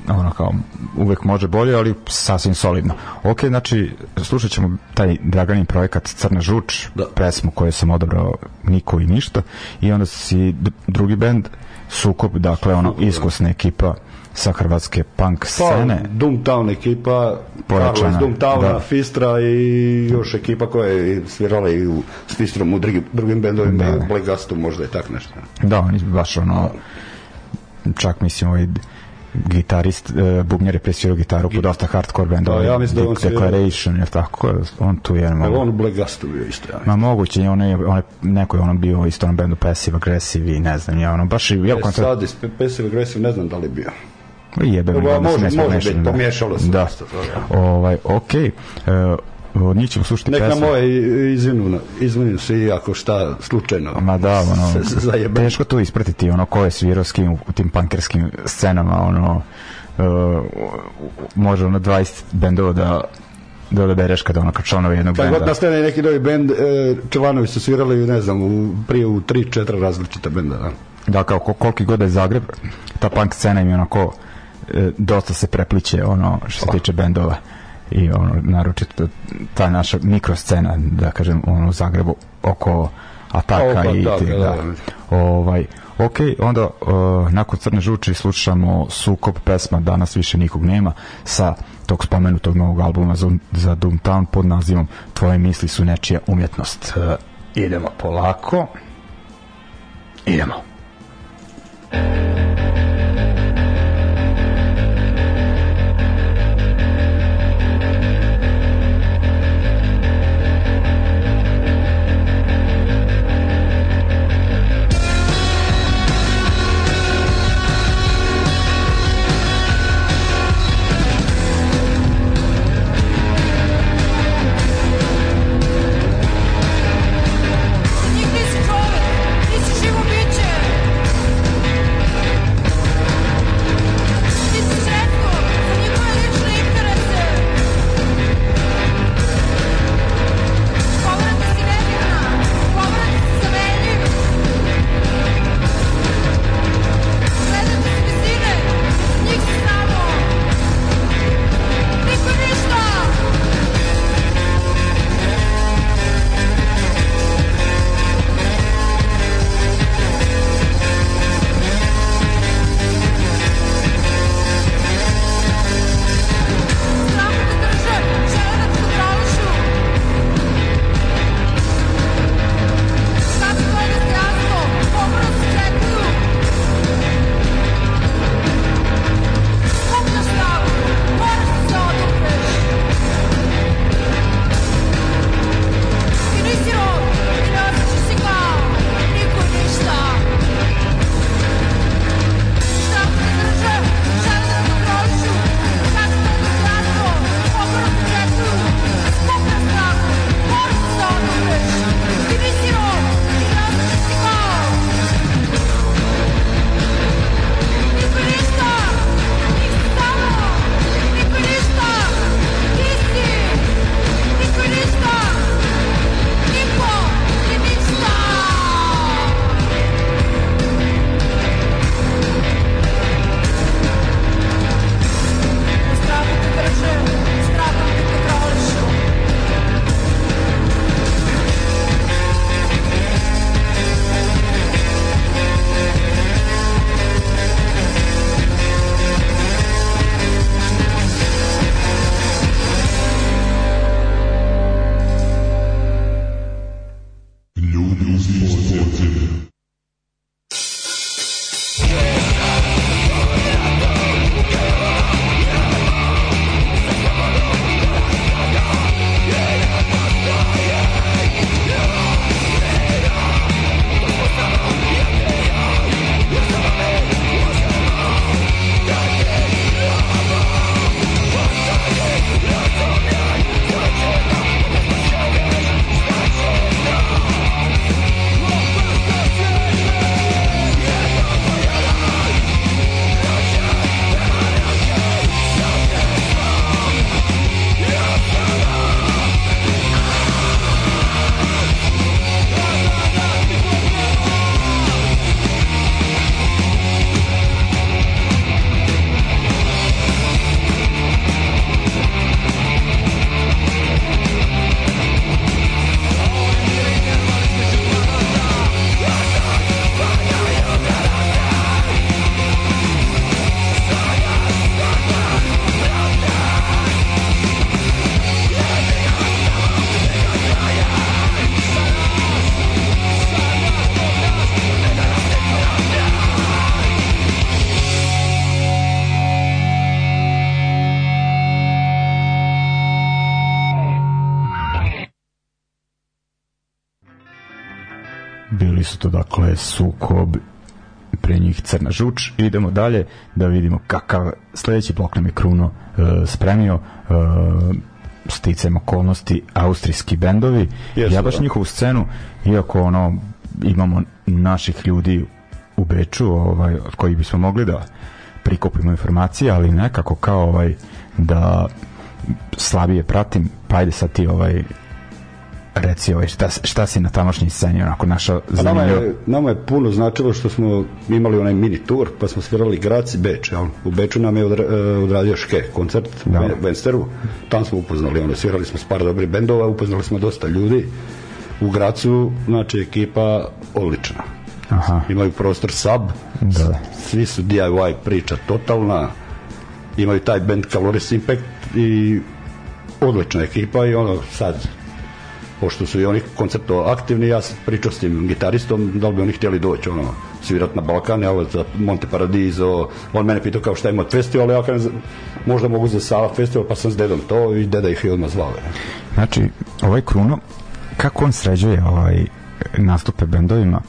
ono kao uvek može bolje, ali sasvim solidno. Ok, znači slušat ćemo taj Draganin projekat Crna žuč, da. pesmu koju sam odabrao Niko i ništa i onda si drugi bend Sukop, dakle ono da. iskusna ekipa sa hrvatske punk pa, scene. Doomtown ekipa, Pojačana. Doomtowna, da. Fistra i još ekipa koja je svirala i u, s Fistrom u drugim, drugim bendovima, da. Black Gustu možda i tak nešto. Da, oni baš ono, čak mislim ovaj gitarist, e, bubnjar je presvirao gitaru pod dosta hardcore benda. Da, ja mislim da on Declaration, je tako, on tu je... Malo, on Black Gustu bio isto, ja Ma moguće, on je, on je, neko je ono bio isto na bendu Passive Aggressive i ne znam, ja ono, baš je... Ja, e, sad, Passive Aggressive ne znam da li bio. Jebe me, da može, se ne može biti, pomiješalo se. Da. Ovaj, okej. Okay. E, uh, od njih ćemo slušati Nek pesmu. Nek nam moje ovaj, izvinu, izvinim se i ako šta slučajno Ma da, ono, [LAUGHS] se zajebe. Teško to ispratiti, ono, ko je svirao s kim u tim punkerskim scenama, ono, uh, može ono 20 bendova da da da odabereš kada ono kad članovi jednog Kaj benda. Kad god nastane neki novi bend, e, članovi su svirali, ne znam, u, prije u 3-4 različita benda. Da, da kao kol koliki god da je Zagreb, ta punk scena im je onako E, dosta se prepliče ono što se tiče bendova i ono naročito ta naša mikroscena da kažem ono u Zagrebu oko ataka Opa, i da, da, da. ovaj Ok, onda uh, nakon Crne žuči slušamo sukop pesma Danas više nikog nema sa tog spomenutog novog albuma za, za Doomtown pod nazivom Tvoje misli su nečija umjetnost. Uh, idemo polako. Idemo. Idemo. žuč, idemo dalje da vidimo kakav sledeći blok nam je Kruno e, spremio e, sticam okolnosti austrijski bendovi Jesu, ja baš da. njihovu scenu iako ono imamo naših ljudi u Beču ovaj, od kojih bismo mogli da prikupimo informacije ali nekako kao ovaj da slabije pratim pa ajde sad ti ovaj reci ovaj, šta, šta si na tamošnjoj sceni onako našao zanimljiva? Pa nama je, nama je puno značilo što smo imali onaj mini tur, pa smo svirali Grac i Beč. Jel? U Beču nam je odra, e, odradio Ške koncert da. u Vensteru. Tam smo upoznali, ono, svirali smo s par dobrih bendova, upoznali smo dosta ljudi. U Gracu, znači, ekipa odlična. Aha. Imaju prostor sub, da. svi su DIY priča totalna, imaju taj band Caloris Impact i odlična ekipa i ono sad pošto su i oni koncepto aktivni, ja sam pričao s tim gitaristom, da li bi oni htjeli doći, ono, svirat na Balkan, evo, za Monte Paradiso, on mene pitao kao šta ima od festivala, ja kažem, možda mogu za Sava festival, pa sam s dedom to i deda ih je odmah zvao. Znači, ovaj Kruno, kako on sređuje ovaj nastupe bendovima?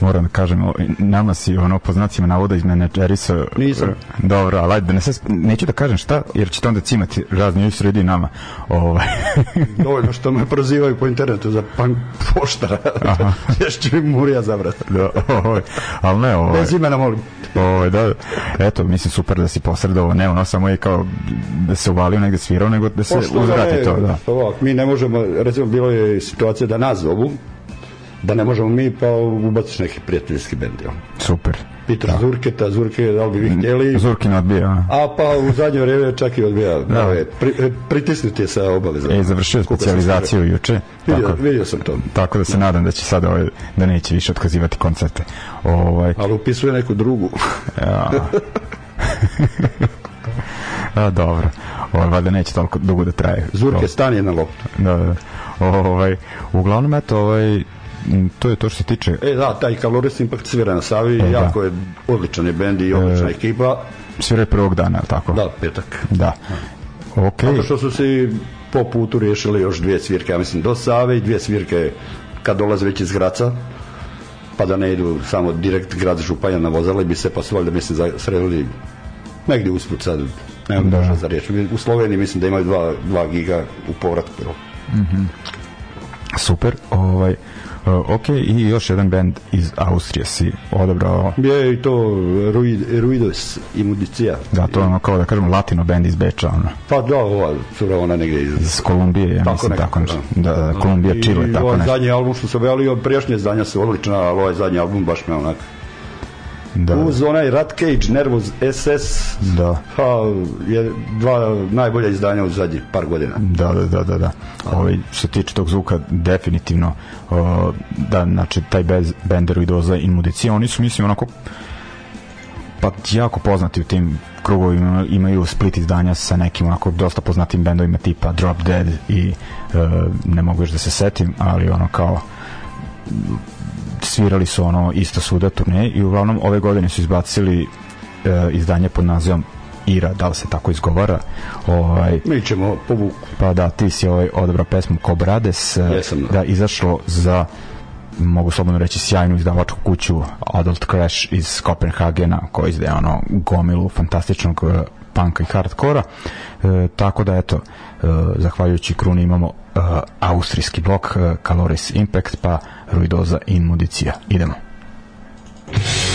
moram da kažem, nama si ono po znacima navoda iz menadžerisa. Nisam. E, dobro, ali da ne se, neću da kažem šta, jer ćete onda cimati razni u sredi nama. Ovaj. [LAUGHS] Dovoljno što me prozivaju po internetu za pan poštara. [LAUGHS] Još ću im murija zabrati. Da, ovaj. Ali ne, ovaj. Bez imena molim. Ovaj, da, eto, mislim super da si posredovao, ne ono samo je kao da se uvalio negde svirao, nego da se Pošto to. Da. Ovak, mi ne možemo, recimo bilo je situacija da nas zovu, da ne možemo mi pa ubaciš neki prijateljski bend. Super. Pitaš da. Zurketa, Zurke, da li bi vi htjeli? Zurkin odbija. A pa u zadnje vreme čak i odbija. Da. Ove, pri, e, pritisnut je sa obaveza. E, završio specijalizaciju juče. Vidio, tako, vidio sam to. Tako da se nadam da će sad ovaj, da neće više otkazivati koncerte. Ovaj. Ali upisuje neku drugu. ja. A, dobro. Ovaj, valjda neće toliko dugo da traje. Zurke, stani na loptu. Da, da. Ovaj, uglavnom, eto, ovaj, Mm, to je to što se tiče. E da, taj Kaloris Impact svira na Savi, e, da. jako da. je odličan je bend i odlična e, ekipa. Svira je prvog dana, je tako? Da, petak. Da. Ok. Zato što su se po putu riješili još dvije svirke, ja mislim, do Save i dvije svirke kad dolaze već iz Graca, pa da ne idu samo direkt grad Županja na vozali bi se, pa su valjda, mislim, sredili negdje usput sad, nemam da. za riječ. U Sloveniji mislim da imaju dva, dva giga u povratku. Mm -hmm. Super, ovaj, Uh, ok, i još jedan band iz Austrije si odabrao. Je i to Ruid, Ruidos i Mudicija. Da, to ono kao da kažemo latino band iz Beča. Ono. Pa da, ova cura ona negde iz... Iz Kolumbije, ja tako mislim nekako, tako da. nešto. Da, da, da, Kolumbija, I, Chile, i tako ovaj nešto. zadnji album što se objavili, prijašnje zdanja su odlična, ali ovaj zadnji album baš me onako da. uz onaj Rat Cage, Nervous SS, da. pa je dva najbolja izdanja u zadnjih par godina. Da, da, da, da. da. Ove, ovaj, što tiče tog zvuka, definitivno, o, da, znači, taj bez, Bender i Doza in Mudicija, oni su, mislim, onako pa jako poznati u tim krugovima imaju split izdanja sa nekim onako dosta poznatim bendovima tipa Drop Dead i e, ne mogu još da se setim ali ono kao svirali su ono isto svuda turne i uglavnom ove godine su izbacili e, izdanje pod nazivom Ira, da li se tako izgovara. Ovaj, Mi ćemo povuku. Pa da, ti si ovaj odabra pesmu Kobrades. E, Jesam, da. da. izašlo za mogu slobodno reći sjajnu izdavačku kuću Adult Crash iz Kopenhagena koji izde ono gomilu fantastičnog e, panka i hardkora. E, tako da eto, e, zahvaljujući kruni imamo e, austrijski blok e, Caloris Impact pa Ruidoza in Mudicija. Idemo. Idemo.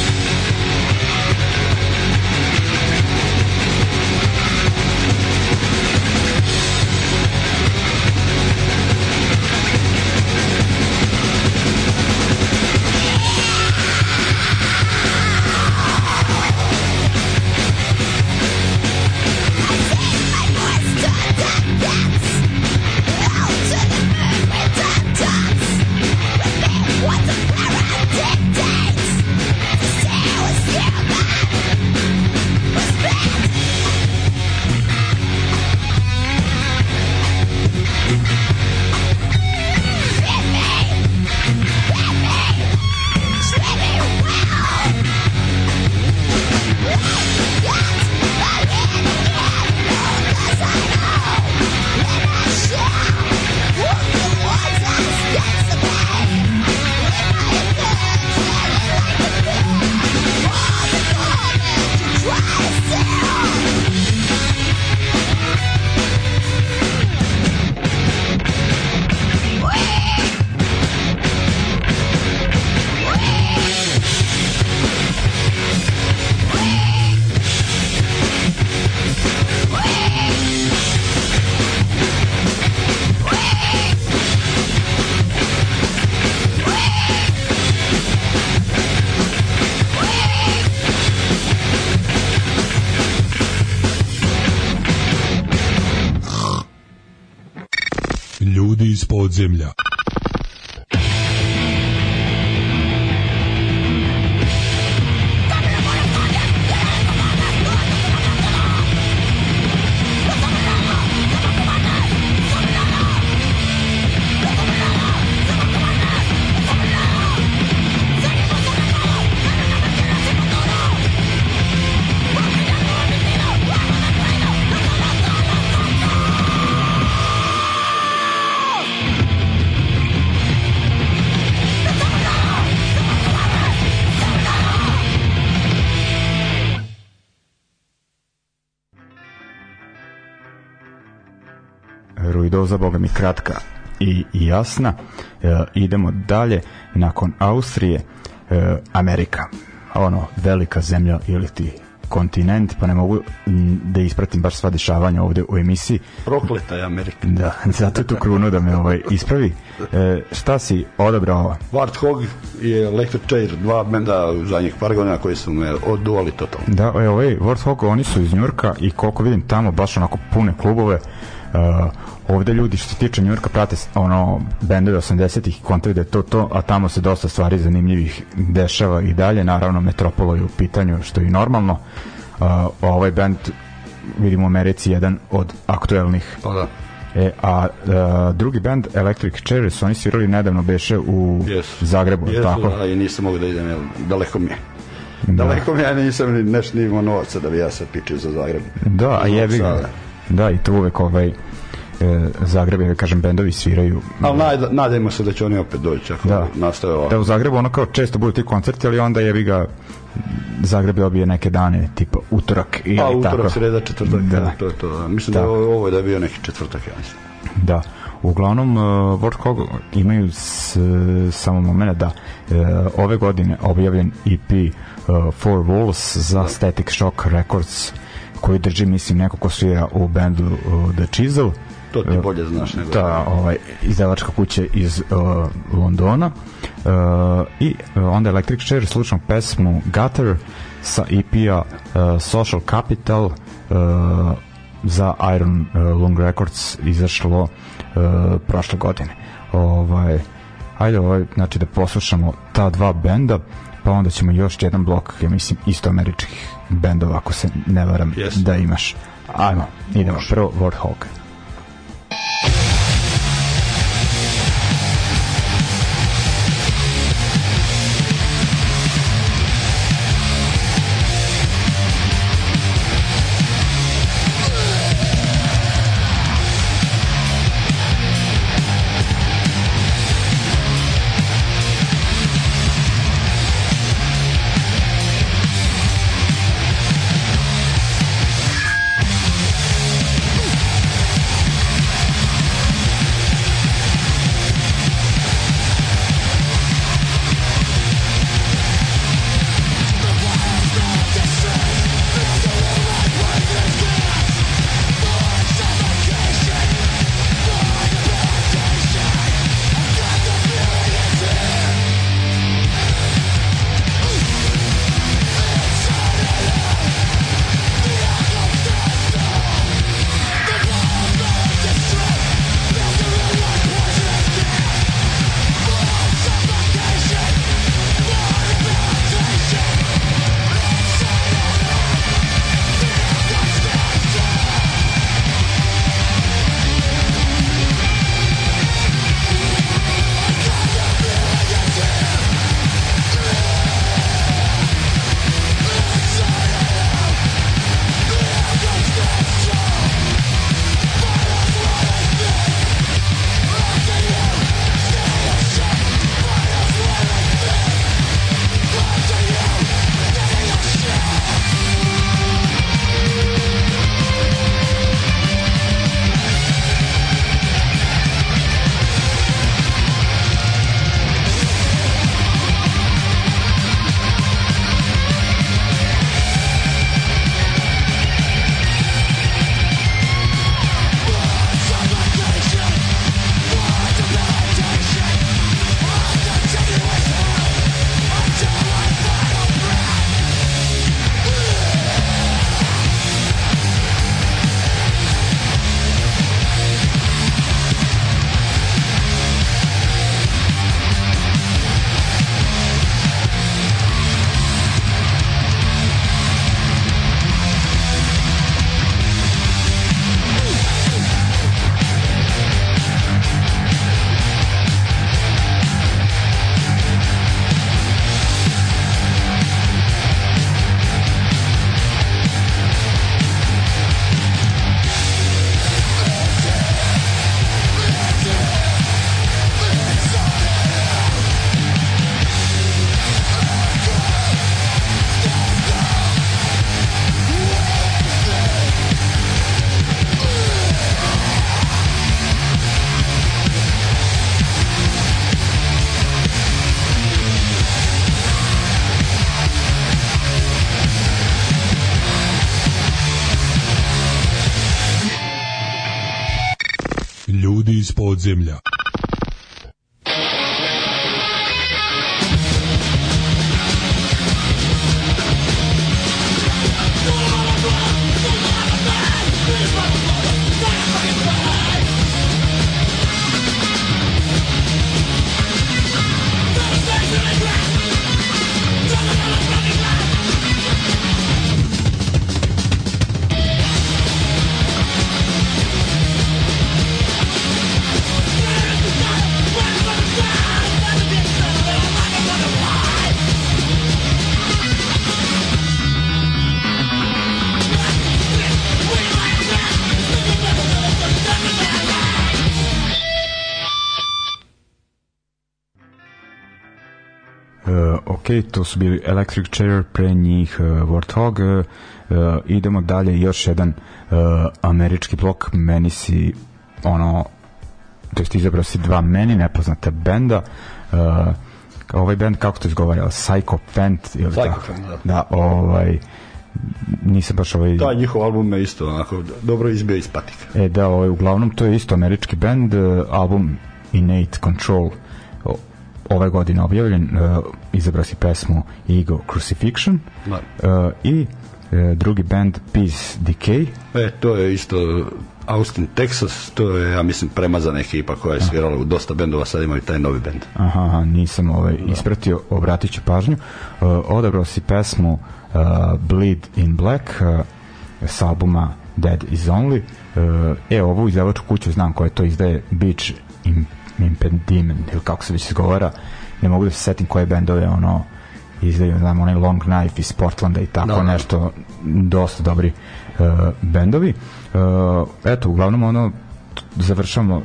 Zemля. staza, boga mi kratka i, jasna. E, idemo dalje, nakon Austrije, e, Amerika. Ono, velika zemlja ili ti kontinent, pa ne mogu da ispratim baš sva dešavanja ovde u emisiji. Prokleta je Amerika. Da, [LAUGHS] zato tu krunu da me ovaj ispravi. E, šta si odabrao? Warthog je Electric Chair, dva benda zadnjih par godina koji su me oduvali totalno. Da, e, ovaj Warthog, oni su iz Njurka i koliko vidim tamo baš onako pune klubove. E, ovde ljudi što se tiče Njurka prate ono bendove 80-ih kontaju da je to to, a tamo se dosta stvari zanimljivih dešava i dalje, naravno Metropolo je u pitanju što je normalno. Uh, ovaj bend vidimo u Americi jedan od aktuelnih. Pa da. E, a uh, drugi band Electric Cherries, oni svirali nedavno beše u yes. Zagrebu, yes, tako? Da, i nisam mogu da idem, jel, daleko mi je. Da. Daleko mi je, ja nisam ni, neš, ni imao novaca da bi ja sad pičio za Zagreb. Da, a jebi ga. Da, i to uvek ovaj, E, Zagreb, ja kažem, bendovi sviraju. Ali naj, nadajmo se da će oni opet doći ako da. nastave ovako. Da, u Zagrebu ono kao često budu ti koncerti, ali onda jebi ga Zagreb je obije neke dane, tipa utorak ili pa, tako. Pa utorak, sreda, četvrtak, da. to je to. Da. Mislim tako. Da, da je ovo, je da je bio neki četvrtak, ja mislim. Da. Uglavnom, uh, e, Warthog imaju s, samo momena da uh, ove godine objavljen EP uh, Four Walls za da. Static Shock Records koji drži, mislim, neko ko svira u bendu uh, The Chisel. Uh, to ti bolje znaš nego ta da, ovaj izdavačka kuća iz uh, Londona uh, i e, onda Electric Chair slušamo pesmu Gutter sa EP-a uh, Social Capital uh, za Iron Lung Records izašlo uh, prošle godine. Ovaj ajde ovaj znači da poslušamo ta dva benda pa onda ćemo još jedan blok ja mislim isto američkih bendova ako se ne varam yes. da imaš. Ajmo, idemo Može. prvo Hawk Warthog. земля. ok, to su bili Electric Chair, pre njih uh, e, Warthog, uh, e, e, idemo dalje, još jedan uh, američki blok, meni si ono, to jest izabrao si dva meni nepoznata benda, uh, ovaj bend kako to izgovara, Psycho Pant ili Psycho tako? Pant, da. da. ovaj nisam baš ovaj... Da, njihov album je isto onako dobro izbio iz patika. E da, ovaj, uglavnom to je isto američki bend, album Innate Control, uh, ove godine objavljen, uh, izabrao si pesmu Ego Crucifixion uh, i uh, drugi band Peace Decay. E, to je isto Austin, Texas, to je, ja mislim, premazana ekipa koja je svirala u dosta bendova, sad imaju taj novi bend. Aha, nisam ovaj, da. ispratio, obratit ću pažnju. Uh, odabrao si pesmu uh, Bleed in Black uh, s albuma Dead is Only. Uh, e, ovu izdavačku kuću znam koja to izdaje Beach Impact Impediment ili kako se već izgovara ne mogu da se setim koje bendove ono izdaju, znam, onaj Long Knife iz Portlanda i tako no, nešto dosta dobri uh, bendovi uh, eto, uglavnom ono završamo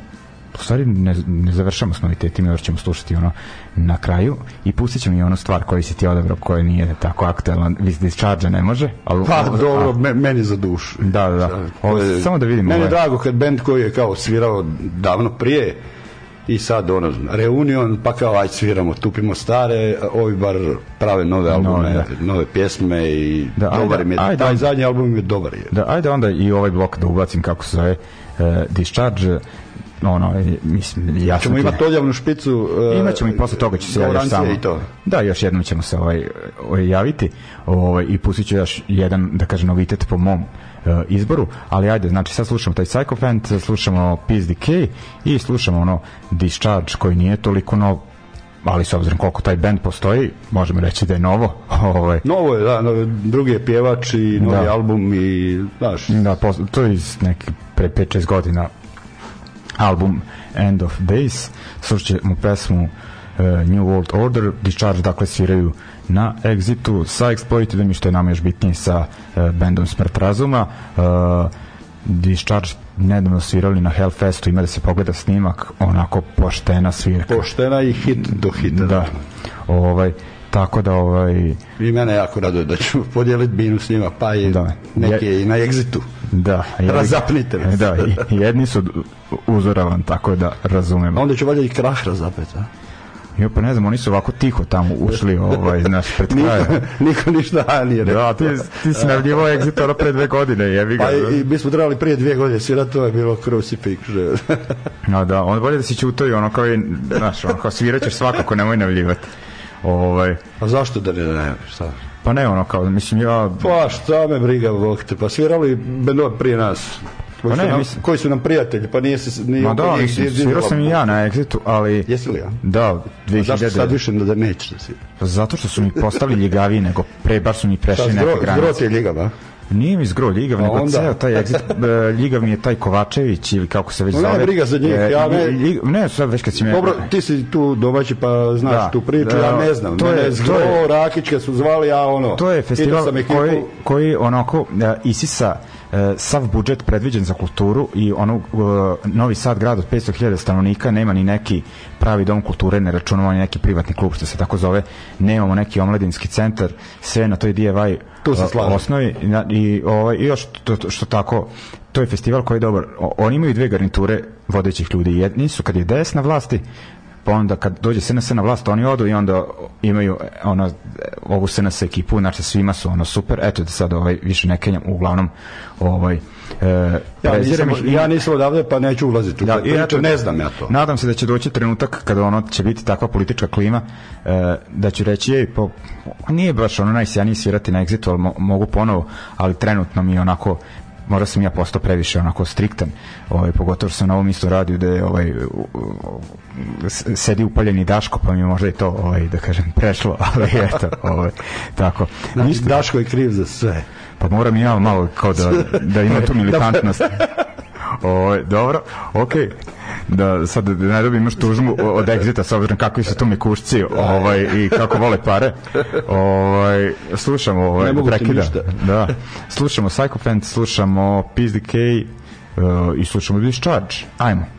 u stvari ne, ne završamo s novitetima još ćemo slušati ono na kraju i pustit ćemo i ono stvar koju si ti odabrao koja nije tako aktuelna Viz Discharge ne može ali, pa ovo, dobro, a, meni za dušu da, da, da. Ovo, e, samo da vidimo meni je ovaj- drago kad bend koji je kao svirao davno prije i sad ono, reunion, pa kao aj sviramo, tupimo stare, ovi bar prave nove albume, no, da. nove pjesme i da, dobar im je, ajde, taj ajde, zadnji album je dobar je. Da, ajde onda i ovaj blok da ubacim kako se zove uh, Discharge, ono, e, mislim, jasno ćemo imati odjavnu špicu uh, e, imaćemo i posle toga će se javiti samo i to. da, još jednom ćemo se ovaj, ovaj javiti ovaj, i pustit ću još jedan, da kažem, novitet po mom uh, E, izboru, ali ajde, znači sad slušamo taj Psychopant, slušamo Peace Decay i slušamo ono Discharge koji nije toliko nov, ali s obzirom koliko taj band postoji, možemo reći da je novo. [LAUGHS] Ovaj. Novo je, da, drugi je pjevač i novi da. album i, znaš... Da, posto, to je iz neke pre 5-6 godina album End of Days, slušat ćemo pesmu uh, New World Order, Discharge, dakle, sviraju uh, na Exitu sa Exploitedom i što je nama još bitnije sa e, bandom Smrt Razuma. E, Discharge nedavno svirali na Hellfestu, ima da se pogleda snimak, onako poštena svirka. Poštena i hit do hita. Da. Ovaj, tako da ovaj i mene jako raduje da ću podijeliti binu s njima pa i da. neke Je... i na egzitu da jed... razapnite da jedni su uzoravan tako da razumem onda ću valjda i krah razapet a? Jo, pa ne znam, oni su ovako tiho tamo ušli, ovaj, [LAUGHS] znaš, pred kraja. [LAUGHS] niko, ništa nije rekao. Da, ti, ti si najavljivao exit pre dve godine, jevi ga. Pa i, i, mi smo trebali prije dve godine, svira to je bilo crucifix. [LAUGHS] no da, on bolje da si čuto i ono kao, znaš, ono kao sviraćeš svakako, nemoj najavljivati. Ovaj. A zašto da ne najavljaš, šta? Pa ne, ono kao, mislim, ja... Pa šta me briga, Bog pa svirali bendo prije nas. Pa koji, ne, su nam, mislim, koji su nam prijatelji, pa nije se... Nije Ma da, mislim, svirao sam i ja na Exitu, ali... Jesi li ja? Da, 2000... Zašto sad više da nećeš da svira? Pa zato što su mi postavili ljegavi, nego pre, bar su mi prešli neke granice. Zgrot je ljegava? Nije mi zgro Ljigav, nego onda... ceo taj exit, uh, [LAUGHS] e, Ljigav mi je taj Kovačević ili kako se već zove. ne, briga za njih, e, ja ne... Ljig, ne, sad već kad si me... Dobro, ti si tu domaći pa znaš da, tu priču, da, ja ne znam. To je, Mene zgro, Rakić kad su zvali, ja ono... To je festival koji, koji onako uh, isisa E, sav budžet predviđen za kulturu i ono, e, Novi Sad grad od 500.000 stanovnika nema ni neki pravi dom kulture, ne računamo ni neki privatni klub što se tako zove, nemamo neki omladinski centar, sve na toj DIY tu se e, slažem. osnovi i, i, ovaj, i još to, što tako to je festival koji je dobar. Oni imaju dve garniture vodećih ljudi. Jedni su kad je DS na vlasti, pa onda kad dođe SNS na vlast, oni odu i onda imaju ono, ovu SNS ekipu, znači svima su ono super, eto da sad ovaj, više ne kenjam, uglavnom ovaj, E, ja, nisam, ih, ja nisam odavde pa neću ulaziti da, i eto, ne znam ja to nadam se da će doći trenutak kada ono će biti takva politička klima e, da ću reći ej, po, nije baš ono najsjajniji svirati na egzitu ali mo, mogu ponovo ali trenutno mi onako morao sam ja postao previše onako striktan, ovaj, pogotovo sam na ovom isto radiju da je ovaj, sedi upaljeni Daško, pa mi je možda i to, ovaj, da kažem, prešlo, [LAUGHS] ali eto, ovaj, tako. Znači, Daško je kriv za sve. Pa moram i ja malo kao da, da ima tu [LAUGHS] militantnost. Da, O, dobro, okej. Okay. Da sad ne dobijem imaš tužbu od Exita s obzirom kakvi su tu kušci, da. ovaj, i kako vole pare. Ovaj, slušamo, ovaj, prekida. Da. Slušamo Psychophant, slušamo PZK uh, eh, i slušamo Discharge. Hajmo.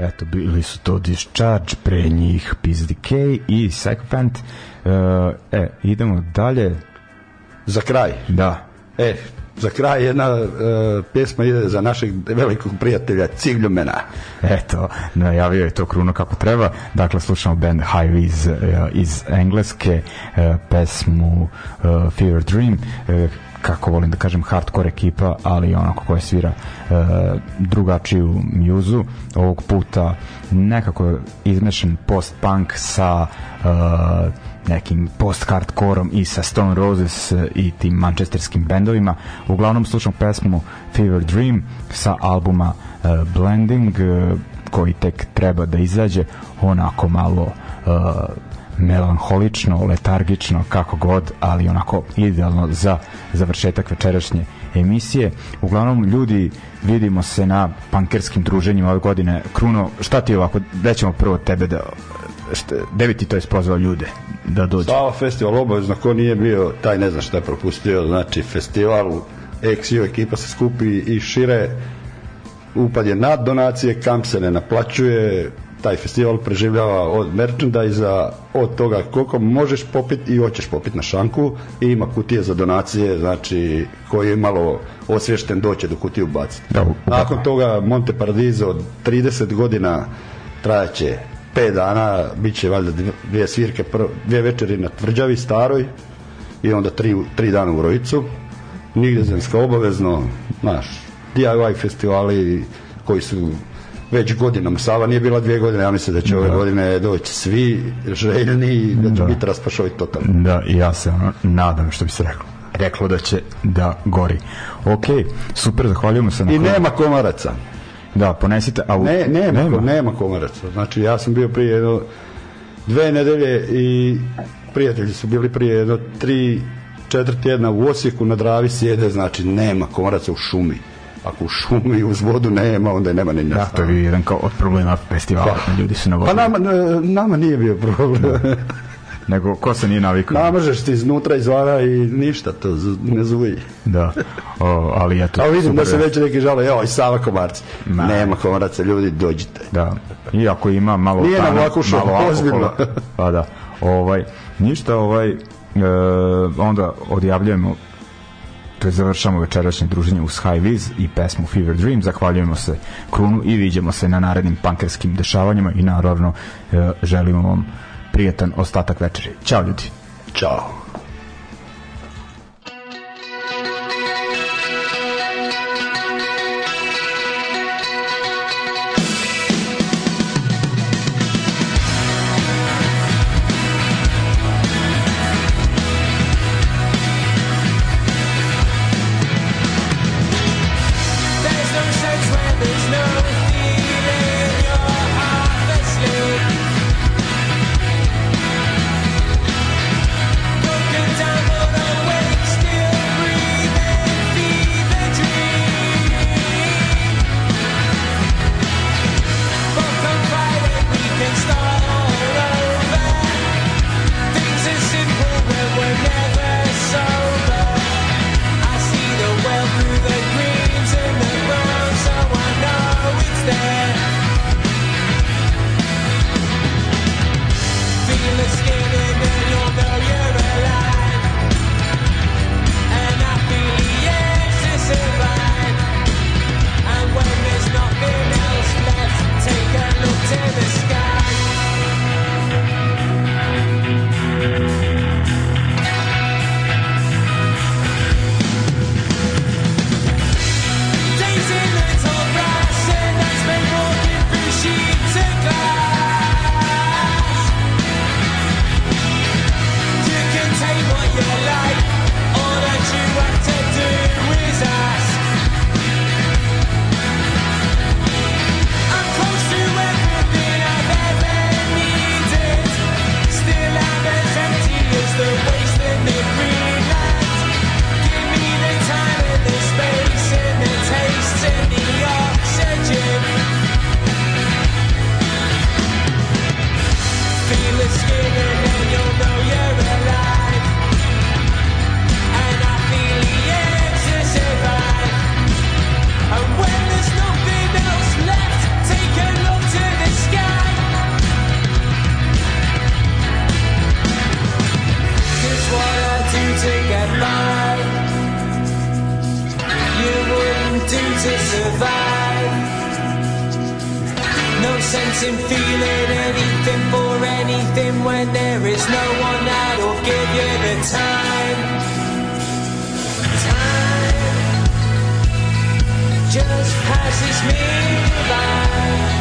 Eto, bili su to Discharge, pre njih Peace Decay i Psychopath. Uh, e, e, idemo dalje. Za kraj? Da. E, za kraj jedna e, pjesma ide za našeg velikog prijatelja Cigljumena. Eto, najavio je to kruno kako treba. Dakle, slušamo band High iz, e, iz Engleske, e, pesmu e, Fear Dream. E, kako volim da kažem hardcore ekipa, ali onako koja svira e, drugačiju mjuzu ovog puta nekako izmešan post-punk sa e, nekim post hardcoreom i sa Stone Roses i tim mančesterskim bendovima. Uglavnom slušam pesmu Fever Dream sa albuma e, Blending e, koji tek treba da izađe onako malo e, melanholično, letargično, kako god, ali onako idealno za završetak večerašnje emisije. Uglavnom, ljudi, vidimo se na pankerskim druženjima ove godine. Kruno, šta ti ovako, da ćemo prvo tebe da šta, gde bi ti to ispozvao ljude da dođu? Sava festival obavezno, ko nije bio, taj ne zna šta je propustio, znači festival, XU ekipa se skupi i šire, upad je nad donacije, kamp se ne naplaćuje, taj festival preživljava od merchandise od toga koliko možeš popiti i hoćeš popiti na šanku i ima kutije za donacije, znači koji je malo osvješten doće do kutiju baciti. Da, Nakon toga Monte Paradiso od 30 godina trajaće 5 dana, bit će valjda dvije svirke, dvije večeri na tvrđavi staroj i onda tri, tri dana u Rojicu. nigde zemska obavezno, naš DIY festivali koji su već godinom. Sava nije bila dvije godine, ja mislim da će da. ove godine doći svi željni da će da. biti raspašovi totalno. Da, ja se nadam što bi se reklo reklo da će da gori. Ok, super, zahvaljujemo se na I koju... nema komaraca. Da, ponesite... A u... ne, nema, nema. nema komaraca. Znači, ja sam bio prije jedno, dve nedelje i prijatelji su bili prije jedno tri, četiri tjedna u Osijeku na Dravi sjede, znači nema komaraca u šumi. Ako u šumu i uz vodu nema, onda nema ni ništa. Da, to je bio jedan kao od problema festivala. Pa, ljudi su na vodu. Pa nama, e, nama nije bio problem. Da. Nego, ko se nije navikao? Namažeš ti iznutra, izvana i ništa, to ne zuji. Da, o, ali eto. A vidim da se već neki žale, joj, Sava komarci. Na. Nema komaraca, ljudi, dođite. Da, iako ima malo... Nije nam lako šao, ozbiljno. Pa da, ovaj, ništa, ovaj, e, onda odjavljujemo dakle, završamo večerašnje druženje uz High Viz i pesmu Fever Dream. Zahvaljujemo se Krunu i viđemo se na narednim pankerskim dešavanjima i naravno e, želimo vam prijatan ostatak večeri. Ćao ljudi! Ćao! sense in feeling anything for anything when there is no one that'll give you the time. Time just passes me by.